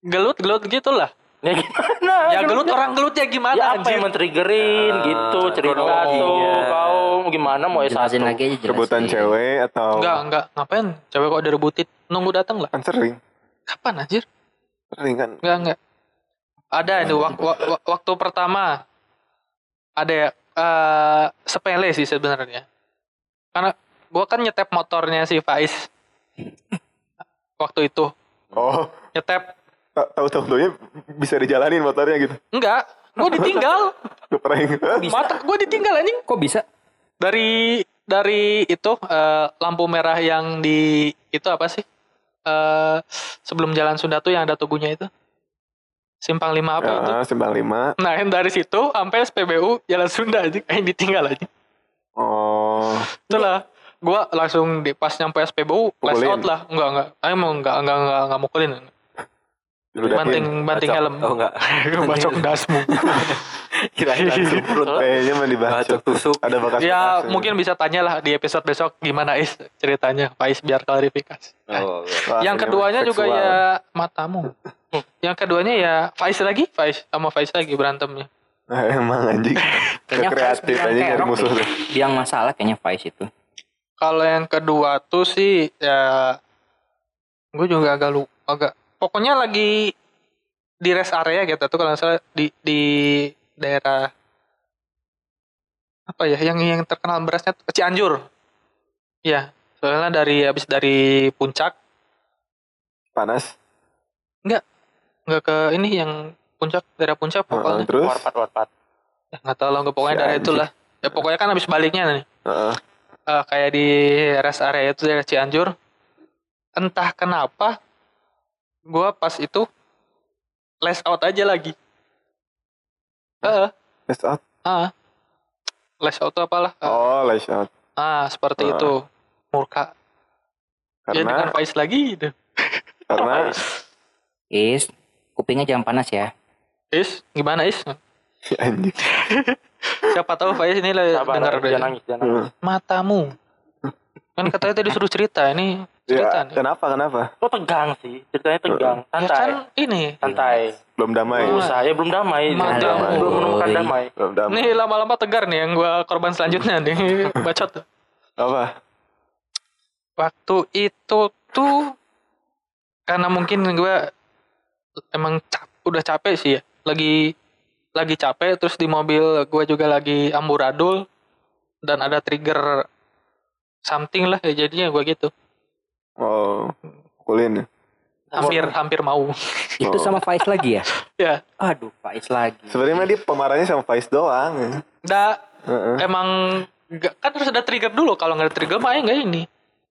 gelut-gelut gitulah. Ya gimana? Ya gelut orang gelutnya gimana Ya apa anjir? yang men-triggerin Ah, gitu cerita kronologinya. tuh kau gimana mau S1 jelasin lagi aja Rebutan cewek atau Enggak, enggak. Ngapain? Cewek kok udah rebutin? Nunggu datang lah. kan sering. Kapan anjir? Sering kan. Enggak, enggak. Ada itu wak- wa- wa- waktu pertama ada ya eh, sepele sih sebenarnya. Karena gua kan nyetep motornya si Faiz. <laughs> waktu itu Oh, nyetep ta- tahu-tahu taunya bisa dijalanin motornya gitu. enggak, gua <laughs> ditinggal. Keprank. Mata gua ditinggal anjing kok bisa dari dari itu eh, lampu merah yang di itu apa sih? Eh sebelum jalan Sunda tuh yang ada tugunya itu. Simpang 5 apa itu? Ya, simpang lima. Nah, yang dari situ sampai SPBU Jalan Sunda aja kayak ditinggal aja. Oh, Itulah gua langsung di pas nyampe SPBU flash Pukulin. out lah. Enggak, enggak. Mau enggak enggak enggak, enggak mukulin. Banting banting helm. Oh enggak. <laughs> Bacok dasmu. <laughs> Kirain langsung perut. Kayaknya mah dibacok. Bacok tusuk. Ada bekas ya, mungkin bisa tanya lah di episode besok gimana Is ceritanya. Faiz biar klarifikasi. Oh. Wah, yang keduanya juga seksual. ya matamu. yang keduanya ya Faiz lagi, Faiz sama Faiz lagi berantemnya. Nah, <laughs> emang anjing. Kayaknya Kreatif aja nyari musuh biang masalah kayaknya Faiz itu Kalau yang kedua tuh sih ya gue juga agak lu agak pokoknya lagi di rest area gitu tuh kalau salah di di daerah apa ya yang yang terkenal berasnya Cianjur. Ya, soalnya dari habis dari puncak Panas. nggak ke ini yang puncak daerah puncak pokoknya. terus. warpat warpat Ya, nggak tahu lah nggak pokoknya Si daerah itulah. Ya pokoknya kan habis baliknya nih. Heeh. Eh, kayak di rest area itu daerah Cianjur. Entah kenapa gua pas itu less out aja lagi. Heeh. Lash out. Ah. Less out tuh apalah? Oh, lash out. Ah, seperti Ah. itu. Murka. Ya dengan Karena Faiz lagi gitu. karena Is, kupingnya jangan panas ya. Is, gimana Is? <laughs> anjing. Siapa tahu Faiz ini lah sabar dengar jangan deh. nangis jangan nangis. Matamu. <laughs> Kan katanya tadi disuruh cerita, ini cerita Ya, nih. kenapa kenapa? kok tegang sih ceritanya tegang Ya santai kan ini. santai Belum damai. Oh, usah ya belum damai belum belum menemukan damai Belum damai. Nih lama-lama tegar nih yang gua korban selanjutnya nih. <laughs> Bacot. tuh. Apa? Waktu itu tuh karena mungkin gua emang cap- udah capek sih ya. Lagi lagi capek terus di mobil gua juga lagi amburadul dan ada trigger something lah ya jadinya gua gitu. Oh, pukulin. Hampir hampir mau. Itu Oh. sama Faiz lagi ya? <laughs> ya. Aduh, Faiz lagi. Sebenarnya dia pemarahnya sama Faiz doang. Da Heeh. emang nggak kan harus ada trigger dulu kalau nggak ada trigger mah ya nggak ini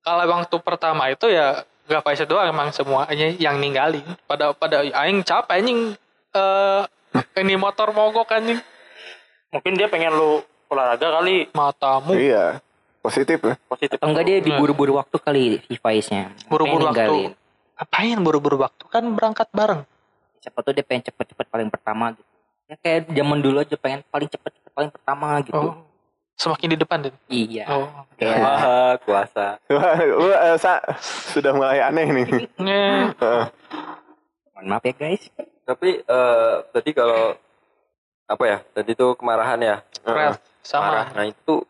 kalau waktu pertama itu ya nggak Faisal doang emang semuanya yang ninggalin pada pada aing capek anjing eh ini motor mogok anjing mungkin dia pengen lu olahraga kali matamu Iya. Positif ya. positif Atau enggak dia diburu-buru waktu kali Faiznya. buru-buru waktu ngapain buru-buru waktu kan berangkat bareng Siapa tuh dia pengen cepet-cepet paling pertama gitu. Ya kayak zaman dulu aja pengen paling cepet-cepet paling pertama gitu. oh semakin di depan deh Iya. oh Kayak Wah, <laughs> kuasa. Wah, lu, eh, Sa, sudah mulai aneh nih. Heeh. mohon maaf ya guys. Tapi eh tadi kalau apa ya? Tadi tuh kemarahan ya. Marah. sama Nah, itu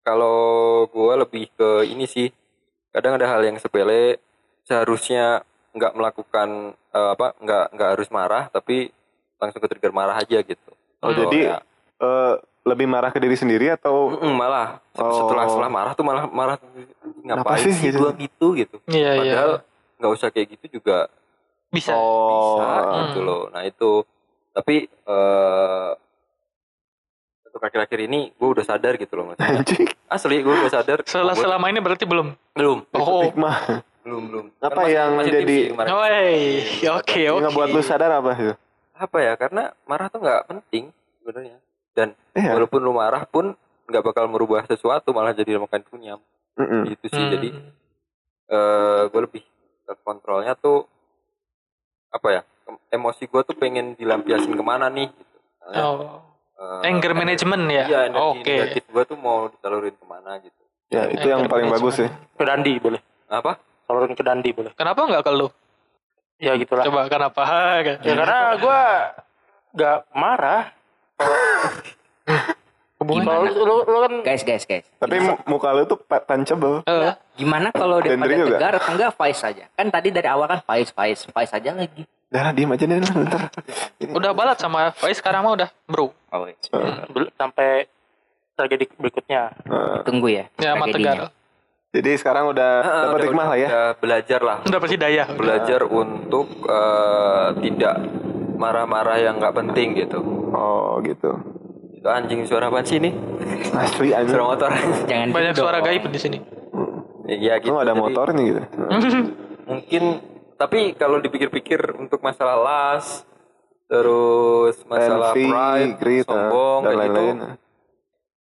kalau gua lebih ke ini sih. Kadang ada hal yang sepele seharusnya nggak melakukan eh, apa? nggak nggak harus marah tapi langsung ke trigger marah aja gitu. Oh, jadi ya, eh, lebih marah ke diri sendiri atau malah Oh. setelah setelah marah tuh malah marah ngapain sih sih gitu? gua gitu gitu. iya iya Padahal nggak usah kayak gitu juga bisa oh, bisa Hmm. gitu loh. Nah itu tapi eh untuk akhir-akhir ini gue udah sadar gitu loh mas. anjing. Asli gue udah sadar. Setelah Gua- selama ini berarti belum belum oh Hikmah. belum belum. Apa yang tipsi jadi- kemarin. Woi, oke Yang oke. ngebuat lu sadar apa itu? Apa ya? Karena marah tuh nggak penting sebenarnya. Dan Iya. walaupun lu marah pun nggak bakal merubah sesuatu malah jadi makan kunyam. Mm-mm. Gitu sih. Hmm. Jadi eh gue lebih kontrolnya tuh apa ya? em- Emosi gue tuh pengen dilampiasin ke mana nih? Gitu. Oh, eh, anger management ya. Iya, Oke. negatif gue tuh mau disalurin ke mana gitu. Ya, itu yang Anger paling bagus sih. management. ke dandi boleh Apa? salurin ke dandi boleh Kenapa nggak ke lu? ya gitulah Coba kenapa? ya karena gua nggak marah Hubungan kalau lu, lu, lu kan Guys, guys, guys. Tapi mu- muka lu tuh punchable. Eh, Gimana kalau daripada tegar atau enggak Faiz aja? Kan tadi dari awal kan Faiz, Faiz, Faiz aja lagi. Dah, diem aja deh bentar. Udah balat sama Faiz sekarang mah udah bro. Oh, iya. bel- sampai tragedi berikutnya Tunggu ya. Ya. Tegar. jadi sekarang udah Ah, dapat udah- hikmah lah ya. udah belajar lah. Udah pasti daya. Belajar untuk eh, tidak marah-marah yang nggak penting gitu. Oh, gitu. Itu anjing suara apa sih ini? Asli anjing. Suara motor. <laughs> Jangan Banyak gitu suara gaib di sini. ya gitu. Lu ada Jadi, motornya gitu. <laughs> Mungkin tapi kalau dipikir-pikir untuk masalah las terus masalah Envy, pride, greed, sombong eh, dan kayak gitu. lain-lain.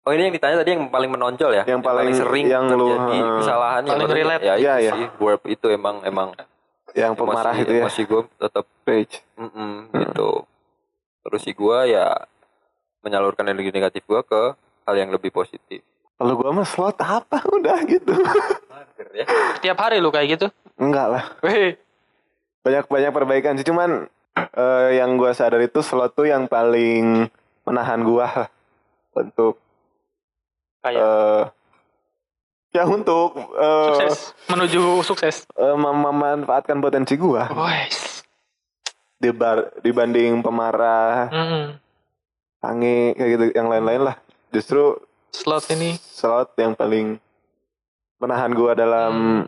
Oh ini yang ditanya tadi yang paling menonjol ya? Yang paling- sering yang lu, terjadi eh, kesalahan paling menurut- relate. Ya, Iya, itu iya. sih. Verb itu emang emang Yang pemarah emosi, itu ya. Emosi gue tetap Page. mm gitu. Terus si gue ya menyalurkan energi negatif gue ke hal yang lebih positif. Kalau gua mah slot apa <laughs> udah gitu. Mager ya. Tiap hari lu kayak gitu. Enggak lah. Weh, Banyak banyak perbaikan sih cuman eh, yang gua sadar itu slot tuh yang paling menahan lah <laughs> untuk kayak eh ya untuk eh, sukses menuju sukses. eh, mem- memanfaatkan potensi gua. Wes. dibar, dibanding pemarah, Mm-mm. sange kayak gitu yang lain-lain lah. Justru Slot ini. slot yang paling menahan gua dalam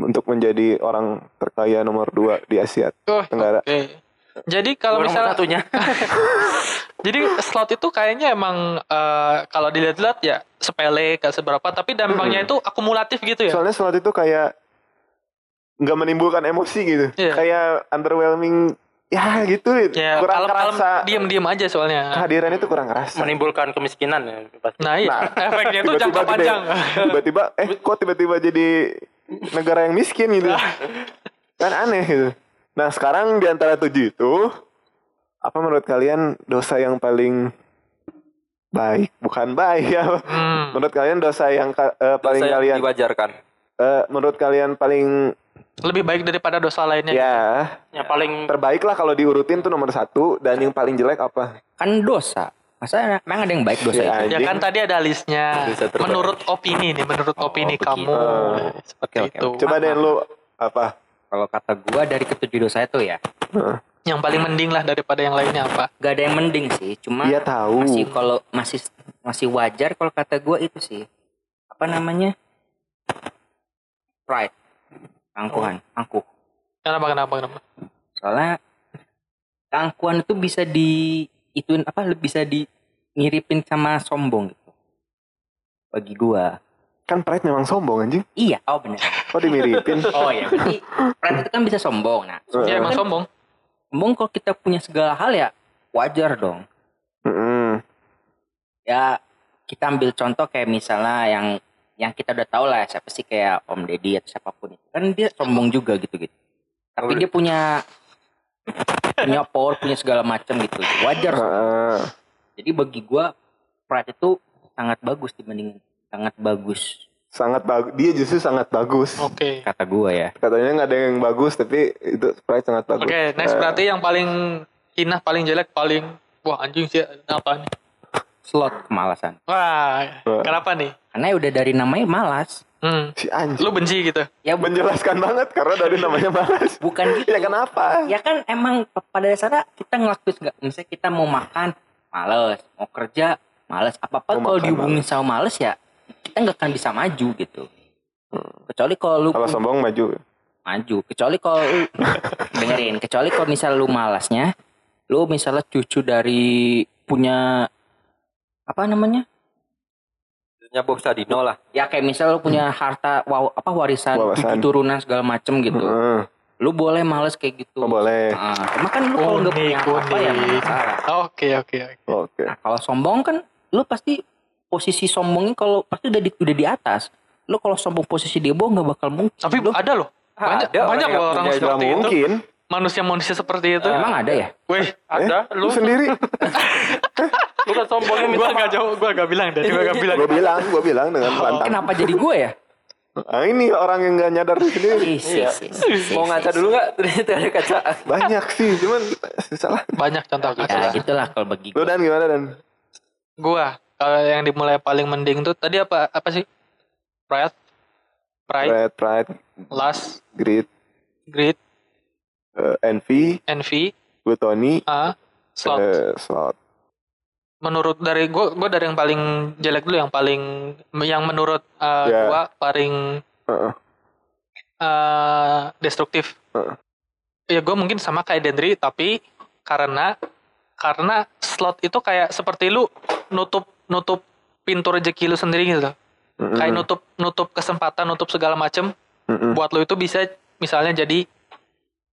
untuk menjadi orang terkaya nomor dua di Asia Oh, Tenggara. Oke. Jadi kalau misalnya satunya. <laughs> Jadi slot itu kayaknya emang eh, kalau dilihat-lihat ya sepele gak seberapa tapi dampaknya itu akumulatif gitu ya. Soalnya slot itu kayak nggak menimbulkan emosi gitu. Iya. Kayak underwhelming ya gitu. Ya kurang kalem-kalem kerasa. diem-diem aja soalnya. Kehadiran itu kurang kerasa. Menimbulkan kemiskinan ya pasti. Nah, iya. Nah, <laughs> efeknya itu tiba-tiba jangka panjang. Tiba-tiba eh kok tiba-tiba jadi negara yang miskin gitu. kan aneh gitu. Nah, sekarang di antara tujuh itu apa menurut kalian dosa yang paling baik? Bukan baik ya. Hmm. Menurut kalian dosa yang eh, paling Dosa yang kalian diwajarkan. eh, menurut kalian paling Lebih baik daripada dosa lainnya. ya Yang paling terbaik lah kalau diurutin tuh nomor satu dan yang paling jelek apa? Kan dosa. Masa emang ada yang baik dosa Ya, itu? Ya kan tadi ada listnya. Menurut opini nih, menurut opini begitu. kamu. Seperti oke, itu. Coba deh lu apa? Kalau kata gua dari ketujuh dosa itu ya, Yang paling mending lah daripada yang lainnya apa? gak ada yang mending sih. Cuma Iya tahu. masih kalau masih masih wajar kalau kata gua itu sih. Apa namanya? Pride. Angkuhan, angkuh. Kenapa, kenapa, kenapa? Soalnya keangkuhan itu bisa di ituin apa bisa di ngiripin sama sombong gitu. Bagi gua. Kan pride memang sombong anjing. Iya, oh benar. Kok dimiripin? <laughs> Oh iya, berarti pride itu kan bisa sombong. Nah, Ya Heeh. emang sombong. sombong kalau kita punya segala hal ya wajar dong. Mm-mm. Ya kita ambil contoh kayak misalnya yang yang kita udah tahu lah siapa sih kayak Om Deddy atau siapa pun itu kan dia sombong juga gitu gitu. Tapi dia punya punya power, punya segala macam gitu. Wajar. Heeh. Jadi bagi gua pride itu sangat bagus dibanding sangat bagus sangat bagus. Dia justru sangat bagus. Oke. kata gua ya. Katanya nggak ada yang bagus tapi itu pride sangat bagus. Oke, next Eh, berarti yang paling hina, paling jelek, paling wah anjing sih apa nih? Slot kemalasan. Wah, Wah. kenapa nih? Karena udah dari namanya malas. Hmm, si anjing. lu benci gitu. Ya bu- menjelaskan banget karena dari namanya malas. bukan gitu. ya kenapa? ya kan emang pada dasarnya kita ngelakuin nggak misalnya kita mau makan males mau kerja males apa apa Mau kalau dihubungin sama males ya kita nggak akan bisa maju gitu kecuali kalau lu Kalau sombong maju. maju kecuali kalau lu <laughs> dengerin kecuali kalau misal lu malasnya lu misalnya cucu dari punya apa namanya Nya box Sadino lah. ya kayak misal lu punya harta wow, apa warisan, Wawasan. cucu turunan segala macem gitu Heeh. lu boleh males kayak gitu Oh, boleh. Nah, cuma kan lu kalau nggak punya Unik, apa ya Oke, oke, oke. Oke. Nah, kalau sombong kan lu pasti posisi sombongnya kalau pasti udah di, udah di atas. Lu kalau sombong posisi di bawah nggak bakal mungkin. Tapi lu, ada loh. Banyak, Ada orang banyak orang Gak seperti itu. mungkin. Manusia-manusia seperti itu. emang ada ya? Wih, ada Eh, lu lu sendiri. <laughs> <laughs> lu kan sombongnya minta gua maaf. gak jauh, gua gak bilang deh. Gua gak bilang. gue bilang, gue bilang dengan lantang. Kenapa jadi gue ya? Nah, ini orang yang gak nyadar sendiri. Iya. Mau ngaca dulu nggak? <laughs> Ternyata ada kaca. Banyak sih, cuman salah. Banyak contoh Ya kasus. gitulah kalau bagi Lu gue. dan gimana dan? Gua kalau yang dimulai paling mending tuh tadi apa apa sih? Pride, pride, Pride, pride, lust, greed, greed, eh, envy, envy, gluttony, ah, slot. eh, slot. Menurut dari gua gua dari yang paling jelek dulu yang paling yang menurut uh, Ya. gua paling Heeh. uh, destruktif. Heeh. Ya gue mungkin sama kayak Dendri tapi karena karena slot itu kayak seperti lu nutup nutup pintu rezeki lu sendiri gitu. Mm-mm. Kayak nutup nutup kesempatan, nutup segala macem Mm-mm. buat lu itu bisa misalnya jadi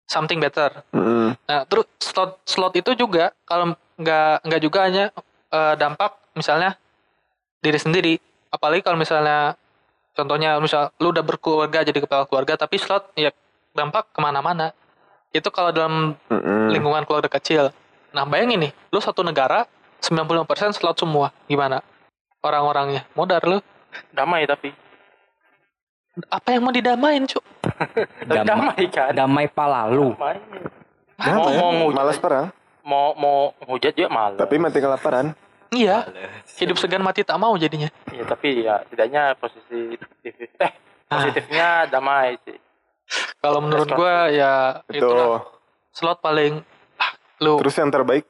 something better. Mm-mm. Nah, terus slot slot itu juga kalau nggak nggak juga hanya eh, dampak misalnya diri sendiri, apalagi kalau misalnya contohnya misal lu udah berkeluarga jadi kepala keluarga tapi slot ya dampak ke mana-mana. Itu kalau dalam lingkungan keluarga kecil. Nah, bayangin nih, lu satu negara 95% slot semua. Gimana? Orang-orangnya. Modar lu. damai tapi Apa yang mau didamain, Cuk? Damai, <laughs> damai kan damai pala lu. damai Damai, mau mau ngehujat Malas perang, mau mau ngehujat juga malas tapi mati kelaparan. Iya. Hidup segan mati tak mau jadinya. ya tapi ya setidaknya posisi positif eh Ah. positifnya damai sih. Kalau menurut gua ya itulah. Itu slot paling lu. Terus yang terbaik?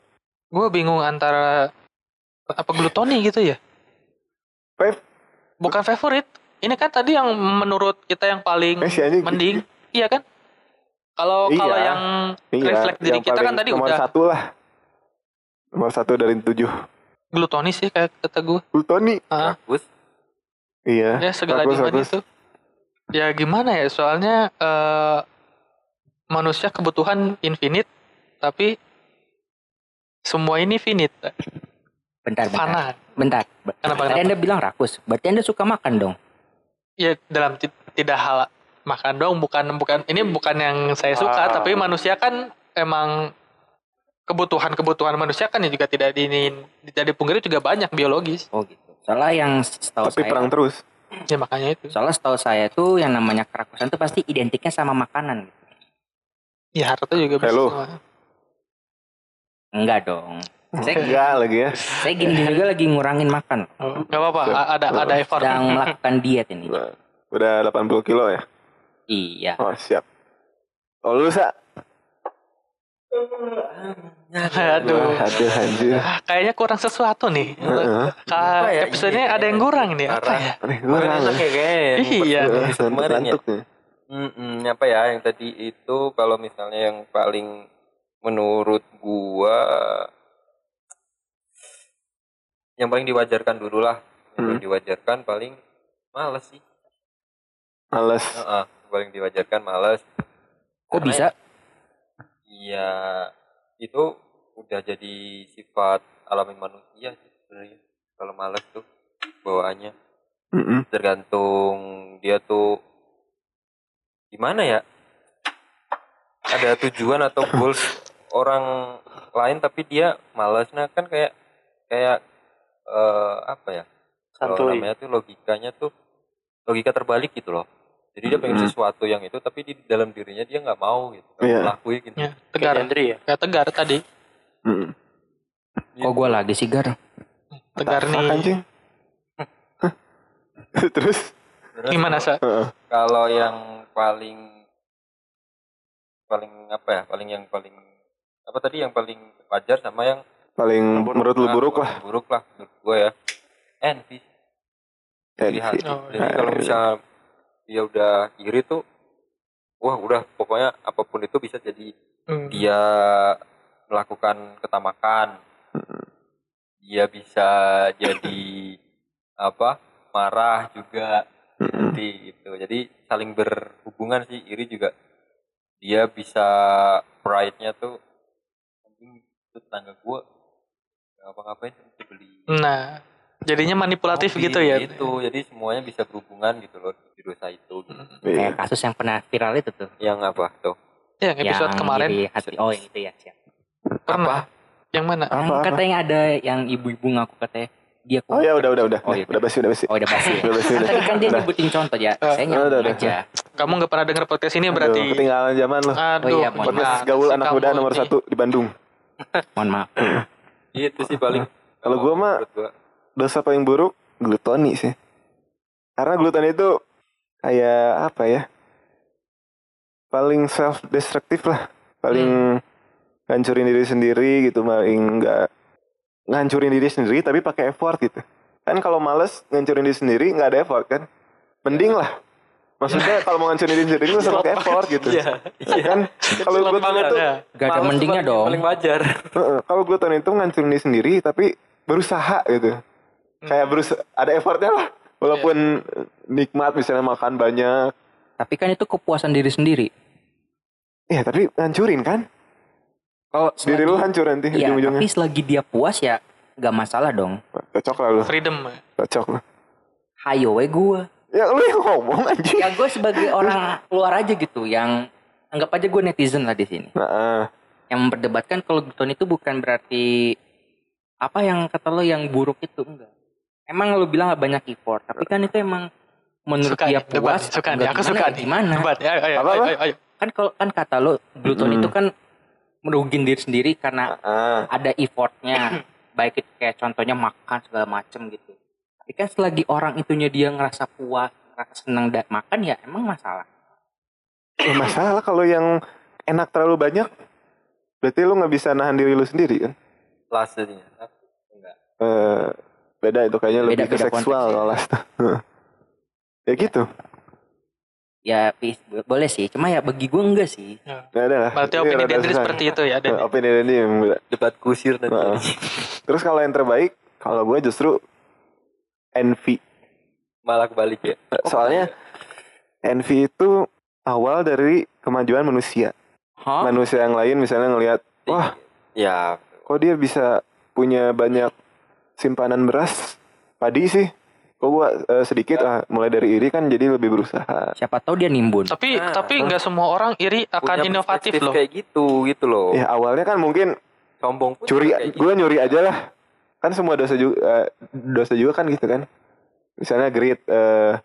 Gue bingung antara apa glutoni gitu ya? Pep bukan favorit. Ini kan tadi yang menurut kita yang paling Eh, si mending. Iya kan kalau Iya. kalau yang Iya, refleks diri yang kita kan tadi nomor udah satu lah. Nomor satu dari tujuh. glutoni sih kayak kata gue Plutoni. Ah, Bagus. Iya. ya segala bagus. itu ya gimana ya soalnya eh, manusia kebutuhan infinite tapi semua ini finite Bentar, bentar. fana Bentar. Kenapa, Tadi kenapa? Anda bilang rakus. Berarti Anda suka makan dong? ya dalam ti- tidak hal makan dong bukan bukan ini bukan yang saya suka Wow. tapi manusia kan emang kebutuhan-kebutuhan manusia kan ya juga tidak di tidak dipungkiri juga banyak biologis Oh gitu. Soalnya yang setahu Tapi saya, perang terus. ya makanya itu soalnya setahu saya tuh yang namanya kerakusan tuh pasti identiknya sama makanan. gitu. ya harta juga sama. Enggak dong. Saya, <laughs> Enggak lagi ya. saya gini-gini juga lagi ngurangin makan. Oh, nggak apa-apa ada ada effort Sedang melakukan diet ini. Udah, udah 80 kilo ya. Iya. Oh siap. Oh lu sa. aduh Aduh anjir. Ah, kayaknya kurang sesuatu nih Heeh. Ka- ya? episodenya Iya. ada yang kurang nih apa ya enak ya kayaknya. ya, Iya. episode kemarin ya. Nih. Mm-mm, apa ya yang tadi itu kalau misalnya yang paling menurut gua yang paling diwajarkan dulu lah. Yang paling diwajarkan paling males sih. Males. Heeh, paling diwajarkan males. Kok Karena bisa? Iya, itu udah jadi sifat alami manusia sih sebenarnya. Kalau males tuh bawaannya Mm-mm. tergantung dia tuh gimana ya ada tujuan atau goals orang lain tapi dia malas nah kan kayak kayak eh, apa ya kalau namanya tuh logikanya tuh logika terbalik gitu loh jadi dia pengen sesuatu yang itu tapi di dalam dirinya dia nggak mau gitu nggak Iya. mau lakuin gitu ya, Kayak tegar Jandri ya. kayak tegar tadi Mm-mm. Kok gue lagi sih Gar? tegar nih anjing. <laughs> Terus? Terus gimana sa Heeh. kalau yang paling paling apa ya paling yang paling apa tadi yang paling wajar sama yang Paling menurut lu buruk lah. buruk lah menurut gue ya envy hati Oh, jadi iya. kalau misalnya dia udah iri tuh wah udah pokoknya apa pun itu bisa jadi Hmm. dia melakukan ketamakan. Dia bisa jadi <coughs> apa marah juga Mm-mm. seperti itu jadi saling berhubungan sih iri juga. Dia bisa pride-nya tuh anjing itu tetangga gua ngapa-ngapain mesti beli. Nah jadinya manipulatif mobil gitu ya gitu jadi semuanya bisa berhubungan gitu loh di dosa itu gitu. Iya. Kayak kasus yang pernah viral itu tuh. yang apa tuh ya yang episode yang kemarin hati. Oh yang itu ya siap. pernah yang mana Yang Apa, apa? katanya ada yang ibu-ibu ngaku katanya dia Oh ya udah udah udah. Oh, iya. Udah basi udah basi. Oh udah pasti. <laughs> Udah basi Kan udah. tadi kan dia Udah. nyebutin contoh ya. Saya udah, nyambung udah. aja. kamu nggak pernah denger podcast ini Aduh, berarti ketinggalan zaman lu. aduh Oh iya, Podcast gimana gaul anak muda nomor ini? satu di Bandung. Mohon maaf. itu sih paling Kalau gua mah. Dosa paling buruk glutoni sih. Karena glutoni itu kayak apa ya? Paling self destruktif lah. Paling ngancurin diri sendiri gitu, paling nggak ngancurin diri sendiri tapi pakai effort gitu. Kan kalau males ngancurin diri sendiri nggak ada effort kan? Mending lah. Maksudnya <laughs> kalau mau ngancurin diri sendiri nggak usah pakai effort gitu. iya iya Kan kalau gue banget tuh ya Gak ada mendingnya dong. paling wajar kalau gue tahun itu ngancurin diri sendiri tapi berusaha gitu kayak berusaha ada effortnya lah walaupun nikmat misalnya makan banyak Tapi kan itu kepuasan diri sendiri. ya tapi ngancurin kan Kalau diri lu hancur nanti Iya, ujung-ujungnya tapi selagi dia puas ya gak masalah dong. cocok lah lu freedom cocok lu Hayo we gue. ya lu yang ngomong anjing Ya gue sebagai orang luar aja gitu yang anggap aja gue netizen lah di sini. nah, ah. Yang memperdebatkan kalau glutton itu bukan berarti apa yang kata lo yang buruk itu enggak. Emang lo bilang gak banyak effort, tapi kan itu emang menurut suka dia debat puas. nih, suka aku gimana suka ya, Gimana? debat ya ayo Apa, ayo apa? ayo, ayo. Kan kalau kan kata lo glutton Mm-mm. itu kan merugin diri sendiri karena Ah. ada effortnya <clears throat> baik itu kayak contohnya makan segala macem gitu tapi kan selagi orang itunya dia ngerasa puas ngerasa senang dan makan ya emang masalah Eh, masalah kalau yang enak terlalu banyak Berarti lu nggak bisa nahan diri lu sendiri kan? Lasenya. Enggak. Eh, beda itu kayaknya Beda- lebih ke beda seksual konteks ya. kalau <laughs> last. ya gitu. Ya boleh sih, cuma ya bagi gue enggak sih. Nggak ada lah. Berarti Ini opini Dendri seperti itu ya. Eh, Opini Dendri. Debat kusir nanti. Heeh. Terus kalau yang terbaik, kalau gue justru envy. Malah kebalik ya. Soalnya envy itu awal dari kemajuan manusia. Hah? Manusia yang lain misalnya ngelihat, wah Ya, kok dia bisa punya banyak simpanan beras padi sih? Kok gua eh, sedikit ah mulai dari iri kan jadi lebih berusaha. Siapa tahu dia nimbun. Tapi Nah, tapi nggak semua orang iri akan punya inovatif loh. kayak gitu gitu loh. Ya awalnya kan mungkin Sombong pun curi, kayak gitu. gue nyuri aja lah. Kan semua dosa juga, dosa juga kan gitu kan. Misalnya greed, eh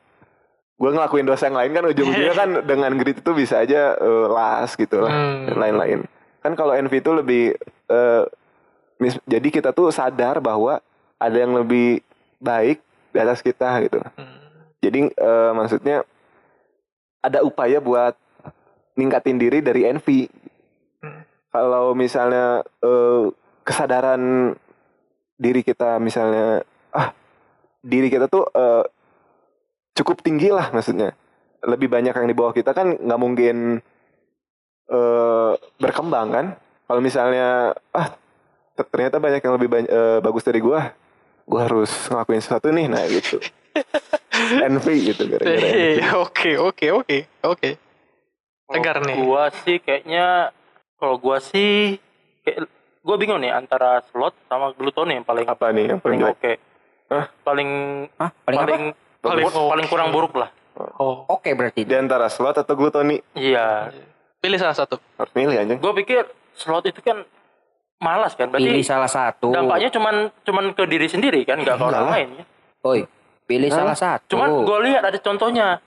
gue ngelakuin dosa yang lain kan ujung-ujungnya kan <laughs> dengan greed itu bisa aja eh, las gitu lah Hmm. dan lain-lain. Kan kalau envy itu lebih, eh, mis- jadi kita tuh sadar bahwa ada yang lebih baik di atas kita gitu. Hmm. Jadi eh, maksudnya ada upaya buat ningkatin diri dari envy. Hmm. Kalau misalnya eh, kesadaran diri kita misalnya ah diri kita tuh eh, cukup tinggi lah maksudnya. Lebih banyak yang di bawah kita kan nggak mungkin eh, berkembang kan. Kalau misalnya ah ter- ternyata banyak yang lebih bany- eh, bagus dari gua, gua harus ngelakuin sesuatu nih nah gitu. <laughs> envy gitu gara-gara. Eh, Oke oke oke oke. Tegar nih. Gua sih kayaknya kalau gua sih kayak gua bingung nih antara slot sama glutoni yang paling apa nih yang paling paling oke. Hah? Paling Hah? Paling, paling apa? paling, Bagus. paling kurang buruk lah. Oh. Oke berarti. Di antara slot atau glutoni Iya. Pilih salah satu. harus milih anjing. Gue pikir slot itu kan malas kan. Pilih Berarti salah satu. dampaknya cuman cuman ke diri sendiri kan, nggak ke orang lain. ya. Oi, pilih Hah? salah satu. Cuman gue lihat ada contohnya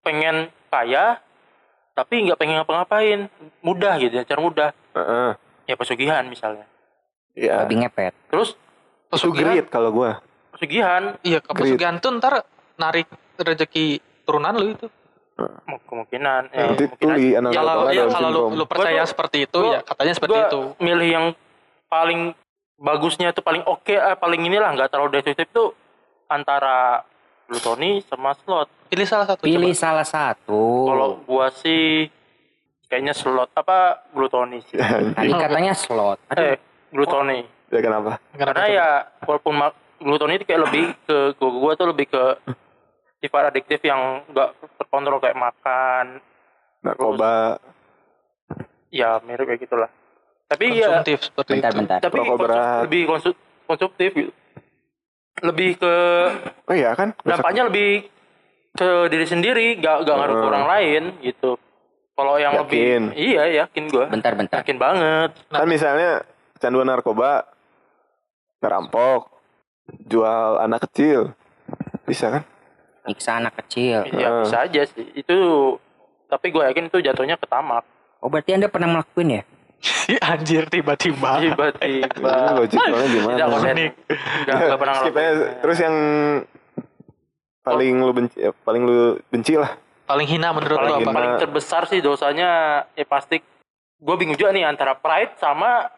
pengen kaya tapi nggak pengen ngapa-ngapain mudah gitu ya cara mudah Heeh. ya pesugihan misalnya Iya. lebih ngepet. terus Pesugihan. kalau gua. pesugihan Iya, ke pesugihan tuh ntar narik rezeki turunan lu itu. Mau kemungkinan ya, Nanti mungkin aja. Ya, kalau ya, kalau lu, lu percaya Gua seperti itu gua- ya katanya seperti Gua itu. milih yang paling bagusnya itu paling oke eh, paling inilah nggak terlalu destruktif tuh antara glutoni sama slot Pilih salah satu. Pilih coba. salah satu. kalau gua sih kayaknya slot apa glutoni sih <laughs> Tadi katanya slot. eh glutoni Ya kenapa? Karena ya walaupun glutoni itu kayak lebih ke gua, gua tuh lebih ke sifat adiktif yang nggak terkontrol kayak makan Narkoba, ya mirip kayak gitulah tapi ya konsumtif seperti Bentar, itu. bentar. tapi Rokok konsum- berat. lebih konsu- konsumtif gitu lebih ke Oh iya kan? Besok- dampaknya lebih ke diri sendiri gak gak ngaruh ke Hmm. orang lain gitu kalau yang Yakin? lebih iya yakin gua Bentar, bentar. yakin banget Kan misalnya canduan narkoba, ngerampok, jual anak kecil, bisa kan? Nyiksa anak kecil. ya Hmm. bisa aja sih itu tapi gue yakin itu jatuhnya ke tamak Oh berarti anda pernah melakuin ya? Si <laughs> anjir tiba-tiba. Tiba-tiba logik soalnya gimana? tidak Unik. nggak nggak pernah Skip aja. Terus yang paling lu benci, ya, paling lu benci lah. Paling hina menurut paling lu apa? hina. paling terbesar sih dosanya ya pasti gue bingung juga nih antara pride sama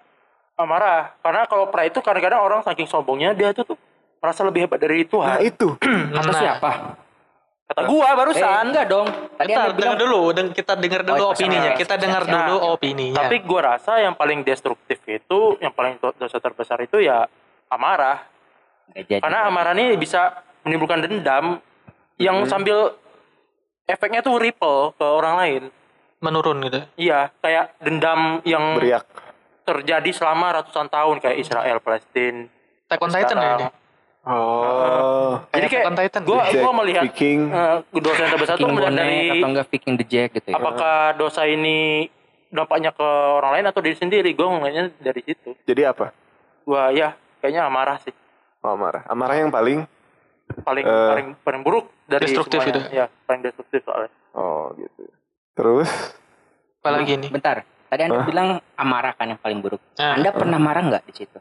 amarah karena kalau pride itu kadang-kadang orang saking sombongnya dia tuh tuh merasa lebih hebat dari Nah Tuhan itu. <clears throat> Kata Nah. siapa? Kata gua Eh, barusan enggak dong. Tadi Kita dengar dulu, deng- kita dengar dulu Oh, opininya. iya. Kita dengar Nah, dulu opininya. tapi gua rasa yang paling destruktif itu yang paling do- dosa terbesar itu ya amarah jadi. karena amarah ini bisa menimbulkan dendam yang sambil efeknya tuh ripple ke orang lain menurun gitu. iya kayak dendam yang Beriak. terjadi selama ratusan tahun kayak Israel Palestina Attack on Titan ya ini. Oh. jadi Kayak Attack on Titan. gua Jack gua melihat Viking. eh, dosa yang terbesar tuh melihat dari atau enggak Viking the Jack gitu ya. apakah dosa ini dampaknya ke orang lain atau diri sendiri gue ngeliatnya dari situ Jadi apa? gua ya kayaknya amarah sih Oh, amarah. Amarah yang paling. paling Eh, paling paling buruk dari destruktif semuanya. itu. ya paling destruktif soalnya Oh gitu. Terus Apalagi ini. Bentar. Tadi anda Hah? bilang amarah kan yang paling buruk. Nah. Anda pernah marah nggak di situ?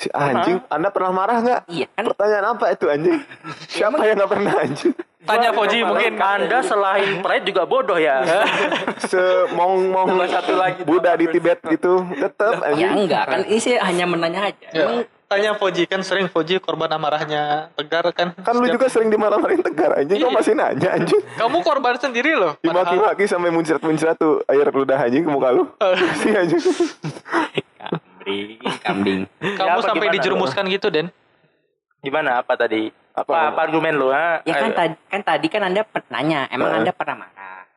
Si anjing, Anda pernah marah nggak? Iya kan? Pertanyaan apa itu anjing? <laughs> Siapa yang nggak pernah anjing? Tanya Foji mungkin. Anda selain pride juga bodoh ya. <laughs> Semong mong satu lagi. Buddha di Tibet gitu tetap Ya anjing. enggak kan ini sih hanya menanya aja. Ya. Emang Tanya Foji kan sering Foji korban amarahnya Tegar kan. Kan lu juga sering dimarah-marahin tegar anjing. Kok Iya. masih nanya anjing? Kamu korban sendiri loh. Dimaki-maki sampai muncrat-muncrat tuh air ludah anjing ke muka lu. Si anjing. <laughs> kambing, kambing. <laughs> Kamu apa sampai dijerumuskan gitu Den. Gimana apa tadi? Apa? Apa, apa argumen lu? Ha? Ya kan Ayo. tadi kan tadi kan Anda nanya, emang Heeh. Anda pernah marah?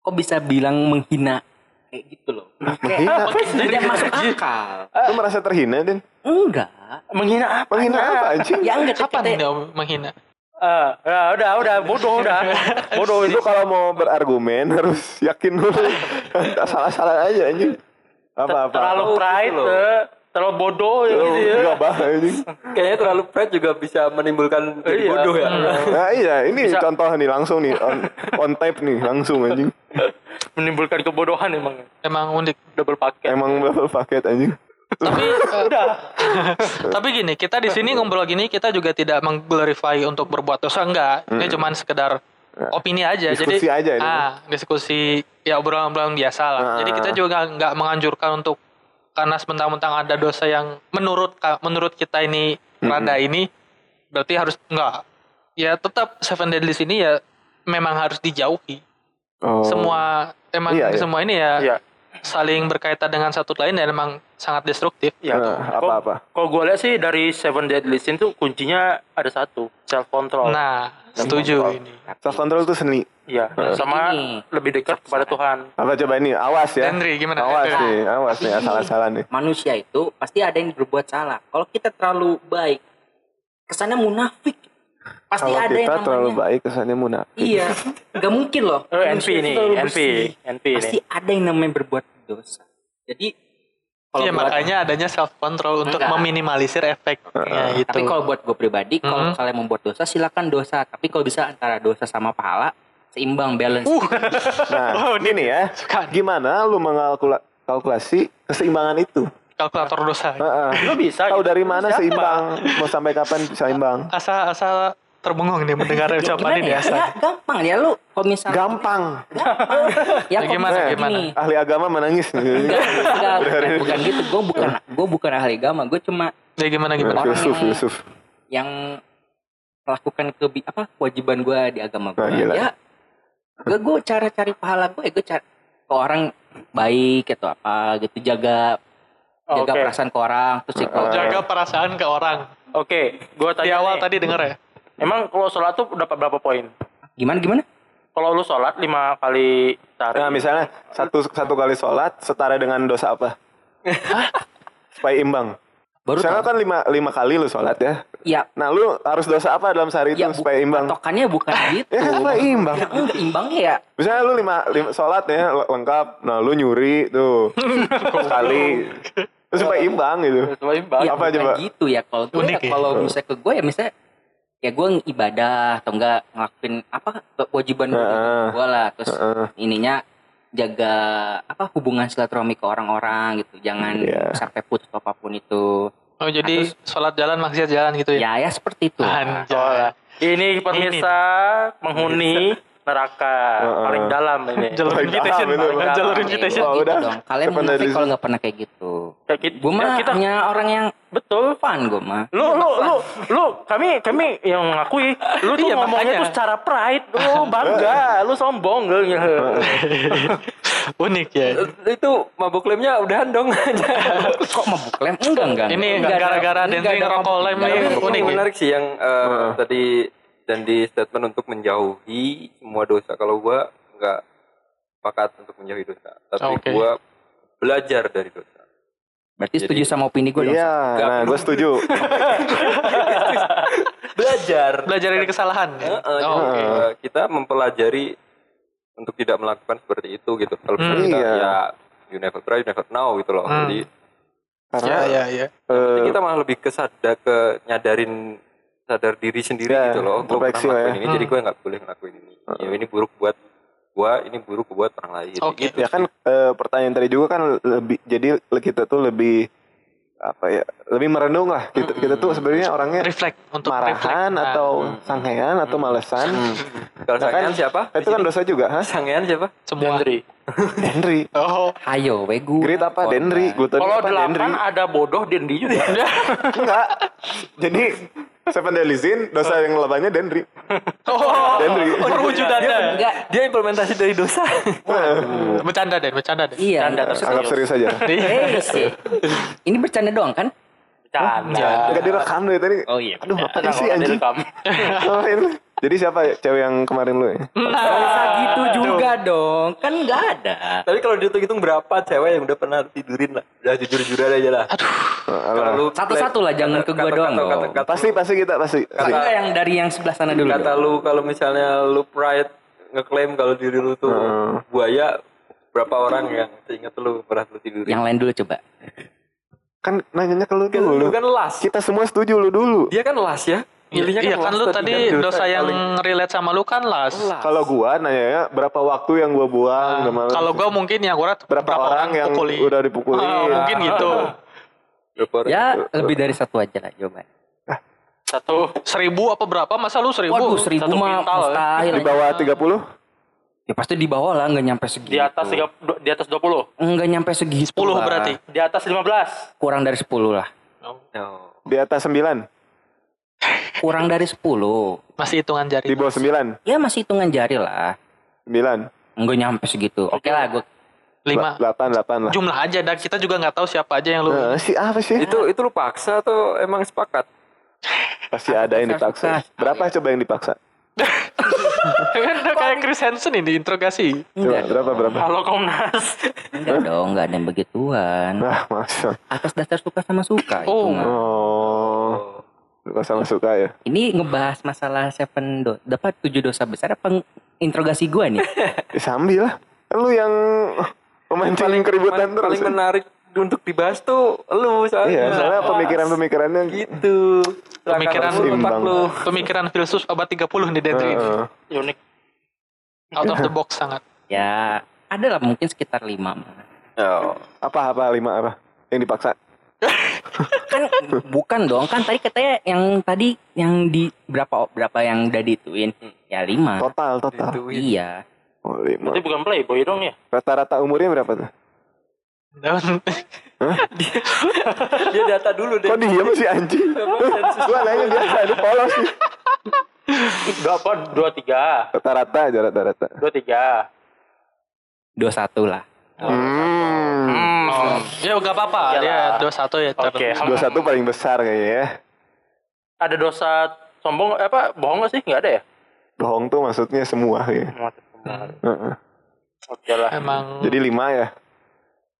Kok bisa bilang menghina kayak gitu loh? Menghina? apa? <laughs> Tidak masuk akal. Lu merasa terhina, Den? Enggak. menghina apa? Menghina apa anjing? Ya enggak Kapan kita- menghina? Ah, ya udah udah bodoh udah. bodoh. Lu kalau mau berargumen harus yakin dulu. Tak <laughs> salah-salah aja anjing. Apa-apa. terlalu pride, gitu loh. terlalu bodoh ya Lu gitu ya. enggak anjing. Kayaknya terlalu pride juga bisa menimbulkan jadi Iya. bodoh ya. Nah iya, ini Bisa. contoh nih langsung nih on, on tape nih langsung anjing. Menimbulkan kebodohan emang. Emang unik. Double paket. Emang double paket anjing. Tapi <laughs> eh, <laughs> tapi gini, kita di sini ngobrol gini kita juga tidak mengglorify untuk berbuat dosa enggak. Ini cuman sekedar opini aja. Diskusi Jadi aja ini. ah, diskusi ya obrolan-obrolan biasa lah. Ah. Jadi kita juga nggak menganjurkan untuk karena sementang-mentang ada dosa yang menurut menurut kita ini rada ini berarti harus enggak. Ya tetap Seven Deadly ini ya memang harus dijauhi. Oh. Semua emang Iya, iya. semua ini ya Iya. Saling berkaitan dengan satu lain dan emang sangat destruktif. Ya, Nah, apa-apa? Kalau gue lihat sih dari Seven Deadly Sin tuh kuncinya ada satu, self control. Nah, setuju kontrol. ini. Self control tuh seni. Iya, sama Ini. lebih dekat kepada Tuhan. Apa coba ini? Awas ya. Henry gimana? Awas Henry? nih, awas nih asal-asalan nih. manusia itu pasti ada yang berbuat salah. Kalau kita terlalu baik, kesannya munafik. Pasti Kalau ada yang kita namanya. terlalu baik kesannya munafik. Iya, nggak mungkin loh. Oh, NP nih, terlalu NP. NP Pasti nih. ada yang namanya berbuat dosa. Jadi kalau Iya buat- makanya adanya self control untuk Enggak. meminimalisir efeknya itu. Tapi kalau buat gue pribadi, kalau Mhm. kalian membuat dosa, silakan dosa. Tapi kalau bisa antara dosa sama pahala, seimbang, balance. Nah, <laughs> Oh, ini ya. Suka Gimana lu mengalkulasi keseimbangan itu? Kalkulator dosa. Heeh. Lu bisa. Tahu gitu. dari mana Siapa? seimbang? Mau sampai kapan seimbang? Asa asa terbengong nih mendengar ucapan ini ya? asa. Ya, gampang ya lu. Kalau misalnya Gampang. ya, Ya, kalau gimana, misalnya gimana? gini. Ahli agama menangis. Enggak, enggak, bukan, bukan gitu. Gue bukan, gue bukan ahli agama. Gue cuma Ya gimana gimana? Orang Yusuf, yang- Yusuf. yang melakukan kebi apa kewajiban gue di agama gue. Nah, ya, gue gue cara cari pahala gue, gue cari ke orang baik atau apa gitu jaga jaga Oke, perasaan ke orang terus ya kalau Jaga perasaan ke orang. oke. Gue Di tanya awal nih, tadi denger ya. Emang kalau sholat tuh dapat berapa poin? gimana gimana Kalau lu sholat lima kali sehari. Nah, misalnya satu satu kali sholat setara dengan dosa apa? Supaya imbang. baru Misalnya tahu kan lima, lima kali lu sholat ya. ya Nah, lu harus dosa apa dalam sehari itu ya bu- supaya imbang? patokannya bukan <laughs> gitu Ya kan supaya imbang. Ya, imbangnya ya Misalnya lu lima, lima sholat ya lengkap, nah lu nyuri tuh <laughs> sekali, supaya imbang gitu. Coba imbang. ya Apa bukan coba? gitu ya kalau gue Unik ya, ya? kalau misalnya ke gue ya misalnya ya gue ibadah atau enggak ngelakuin apa kewajiban Heeh. gue lah terus Heeh. ininya jaga apa hubungan silaturahmi ke orang-orang gitu jangan Iya. sampai putus apa pun itu Oh jadi sholat jalan maksiat jalan gitu ya? ya ya seperti itu Anjay. Ini pemirsa penghuni neraka Heeh. paling dalam ini. <laughs> Jalur invitation, jalur invitation. Oh, gitu udah. dong kalian munafik Deadly kalau nggak pernah kayak gitu Kayak kita, gue mah ya, kita hanya orang yang betul. fun gue mah Lu lu lu lu kami kami yang mengakui lu tuh Iya, ngomongnya makanya. tuh secara pride. Lu bangga, lu sombong lu. <laughs> Unik ya. itu mabuk lemnya udahan dong <laughs> kok mabuk lem enggak enggak Ini gara-gara ngerokok mabuk- lem Ini unik ya. menarik sih yang eh, tadi dan di statement untuk menjauhi semua dosa kalau gua nggak sepakat untuk menjauhi dosa tapi Oke. gua belajar dari dosa berarti Jadi- setuju sama opini gue dong Iya, nah gue setuju. <laughs> belajar Belajar dari kesalahan. ya? Heeh, Oh, jadi, oke. eh, kita mempelajari untuk tidak melakukan seperti itu gitu kalau misalnya Hmm. kita Iya. ya you never try you never know gitu loh Hmm. jadi Karena Ya ya ya. eh, kita malah lebih ke sadar ke nyadarin sadar diri sendiri Ya, gitu loh gue pernah lah ngelakuin ya. ini Hmm. jadi gue nggak boleh ngelakuin ini. Ya ini buruk buat gua ini buruk buat orang lain Oke. gitu. Ya kan eh, pertanyaan tadi juga kan lebih jadi kita tuh lebih apa ya lebih merenung lah kita kita tuh sebenarnya orangnya reflect untuk marahan reflect. Atau sanghean atau malesan. Kalau Nah, kan, sangean siapa? itu kan dosa juga hah? Sangean siapa? semua. Gendri. <laughs> Dendri oh. Hayo, wegu. Grit apa? Dendri gue tadi Kalau apa? Dendri delapan ada bodoh Dendi juga. enggak. <laughs> Jadi Seven Deadly Sin dosa yang labannya <laughs> Dendri oh Dendri perwujudannya Enggak. Dia implementasi dari dosa. <laughs> bercanda deh bercanda deh Iya. Canda maksudnya- anggap serius aja <laughs> Eh, sih. Ini bercanda doang kan? Bercanda. enggak direkam deh tadi Oh iya. aduh apa sih anjing direkam. Jadi siapa ya cewek yang kemarin lu ya Gak usah gitu juga dong. Kan nggak ada. Tapi kalau dihitung-hitung berapa cewek yang udah pernah tidurin lah. Udah jujur-jujuran aja lah. Kalau lu Satu-satu lah, jangan ke gua kata- doang kata- dong. kata- kata- pasti pasti kita pasti enggak yang dari yang sebelah sana dulu. Kata dong. lu kalau misalnya lu pride ngeklaim kalau diri lu tuh buaya berapa orang yang seingat lu pernah lu tidurin? Yang lain dulu coba. kan nanyanya ke lu Kan dulu lu kan las. kita semua setuju lu dulu Dia kan las ya. Milihnya iya kan las lu tadi kan. dosa yang relate sama lu kan las Las. kalau gua nanya ya berapa waktu yang gua buang udah malam. Ah, kalau gua mungkin yang gua berapa, orang, yang pukuli. udah dipukulin Ah, mungkin gitu <laughs> Berapa orang? Ya lebih dari satu aja lah coba. Satu. seribu apa berapa masa lu seribu Waduh seribu satu mah ya. mustahil. di bawah 30 Ya pasti di bawah lah nggak nyampe segitu. Di atas tiga, di atas 20. Nggak nyampe segitu. 10 lah. berarti Di atas 15. Kurang dari 10 lah. No. di atas 9 Kurang dari 10. masih hitungan jari di bawah 9 Ya masih hitungan jari lah. 9 Nggak nyampe segitu. Oke lah gue. lima 8 8 lah jumlah aja dan kita juga nggak tahu siapa aja yang lu Eh, si apa sih Itu itu lu paksa atau emang sepakat? pasti ada yang dipaksa berapa coba yang dipaksa kan udah kayak Chris Hansen ini interogasi berapa berapa Halo Komnas. Enggak dong, nggak ada yang begituan. nah masa Atas dasar suka sama suka itu Oh. mah. oh suka sama suka ya Ini ngebahas masalah seven do dapat tujuh dosa besar apa interogasi gua nih? <laughs> ya, sambil lah lu yang memancing keributan paling, terus paling menarik untuk dibahas tuh lu soalnya. iya soalnya pemikiran-pemikirannya gitu. Pemikiran lu, tempat seimbang. lu. pemikiran filsuf abad 30 nih Dendri ini Heeh. Unik. out of the <laughs> box sangat ya, ada lah mungkin sekitar lima. Oh. apa apa lima apa yang dipaksa <laughs> Kan bukan dong, kan tadi katanya yang tadi yang di berapa berapa yang udah dituin? Ya lima. total total Dituin. Iya. oh, lima Berarti bukan playboy dong ya? rata-rata umurnya berapa tuh Dan- Dia data dulu deh. kok diem sih anjing gua nanya biasa ini polos nih Dua apa? Dua tiga. rata-rata aja rata-rata Dua tiga. Dua satu lah. hmm. Oh, ya nggak apa-apa Iyalah. ya dua satu ya Oke. dua satu paling besar kayaknya ya Ada dosa sombong eh, apa? Bohong gak sih? Nggak ada ya? bohong tuh maksudnya semua ya Heeh. Oke lah. emang jadi lima ya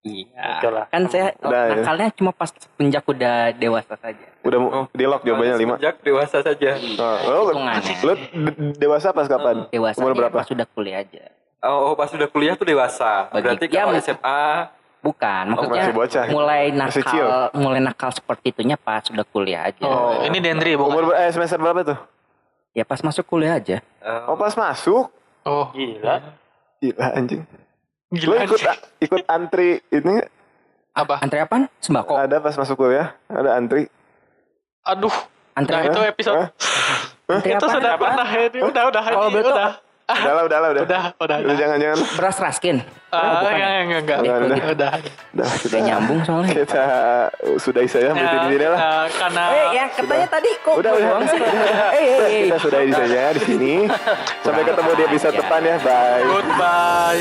Iya. Oke lah. Kan saya Udah, ya. nakalnya cuma pas semenjak udah dewasa saja. udah mau di lock jawabannya lima Sejak dewasa saja. oh, lo, Hitungannya. lo de- dewasa pas kapan Dewasa umur berapa pas sudah kuliah aja. Oh, pas sudah kuliah tuh dewasa. Bagi- Berarti ya, kalau SMA Bukan, maksudnya masih bocah. mulai nakal, mulai nakal seperti itunya pas sudah kuliah aja. oh, ini Dendri umur bukan? Ber- eh, semester berapa tuh? Ya pas masuk kuliah aja. oh pas masuk? Oh. Gila. gila anjing. Gila ikut ikut antri ini apa? Antri apaan? Sembako. ada pas masuk kuliah ada antri. Aduh. Antri nah apa? itu episode. Hah? Antri itu sudah pernah ini udah udah Kalau ini betul- udah udah lah udah lah udah udah udah Udah, jangan jangan Beras raskin. Ah, bukan. enggak, enggak, enggak. Enggak, Udah, udah. udah. udah kita nyambung soalnya. kita sudahi saja berarti di sini lah eh, karena Eh, yang katanya tadi kok Udah, udah. Eh, eh, eh. kita sudahi saja di sini sampai ketemu di episode Ya. depan ya bye goodbye.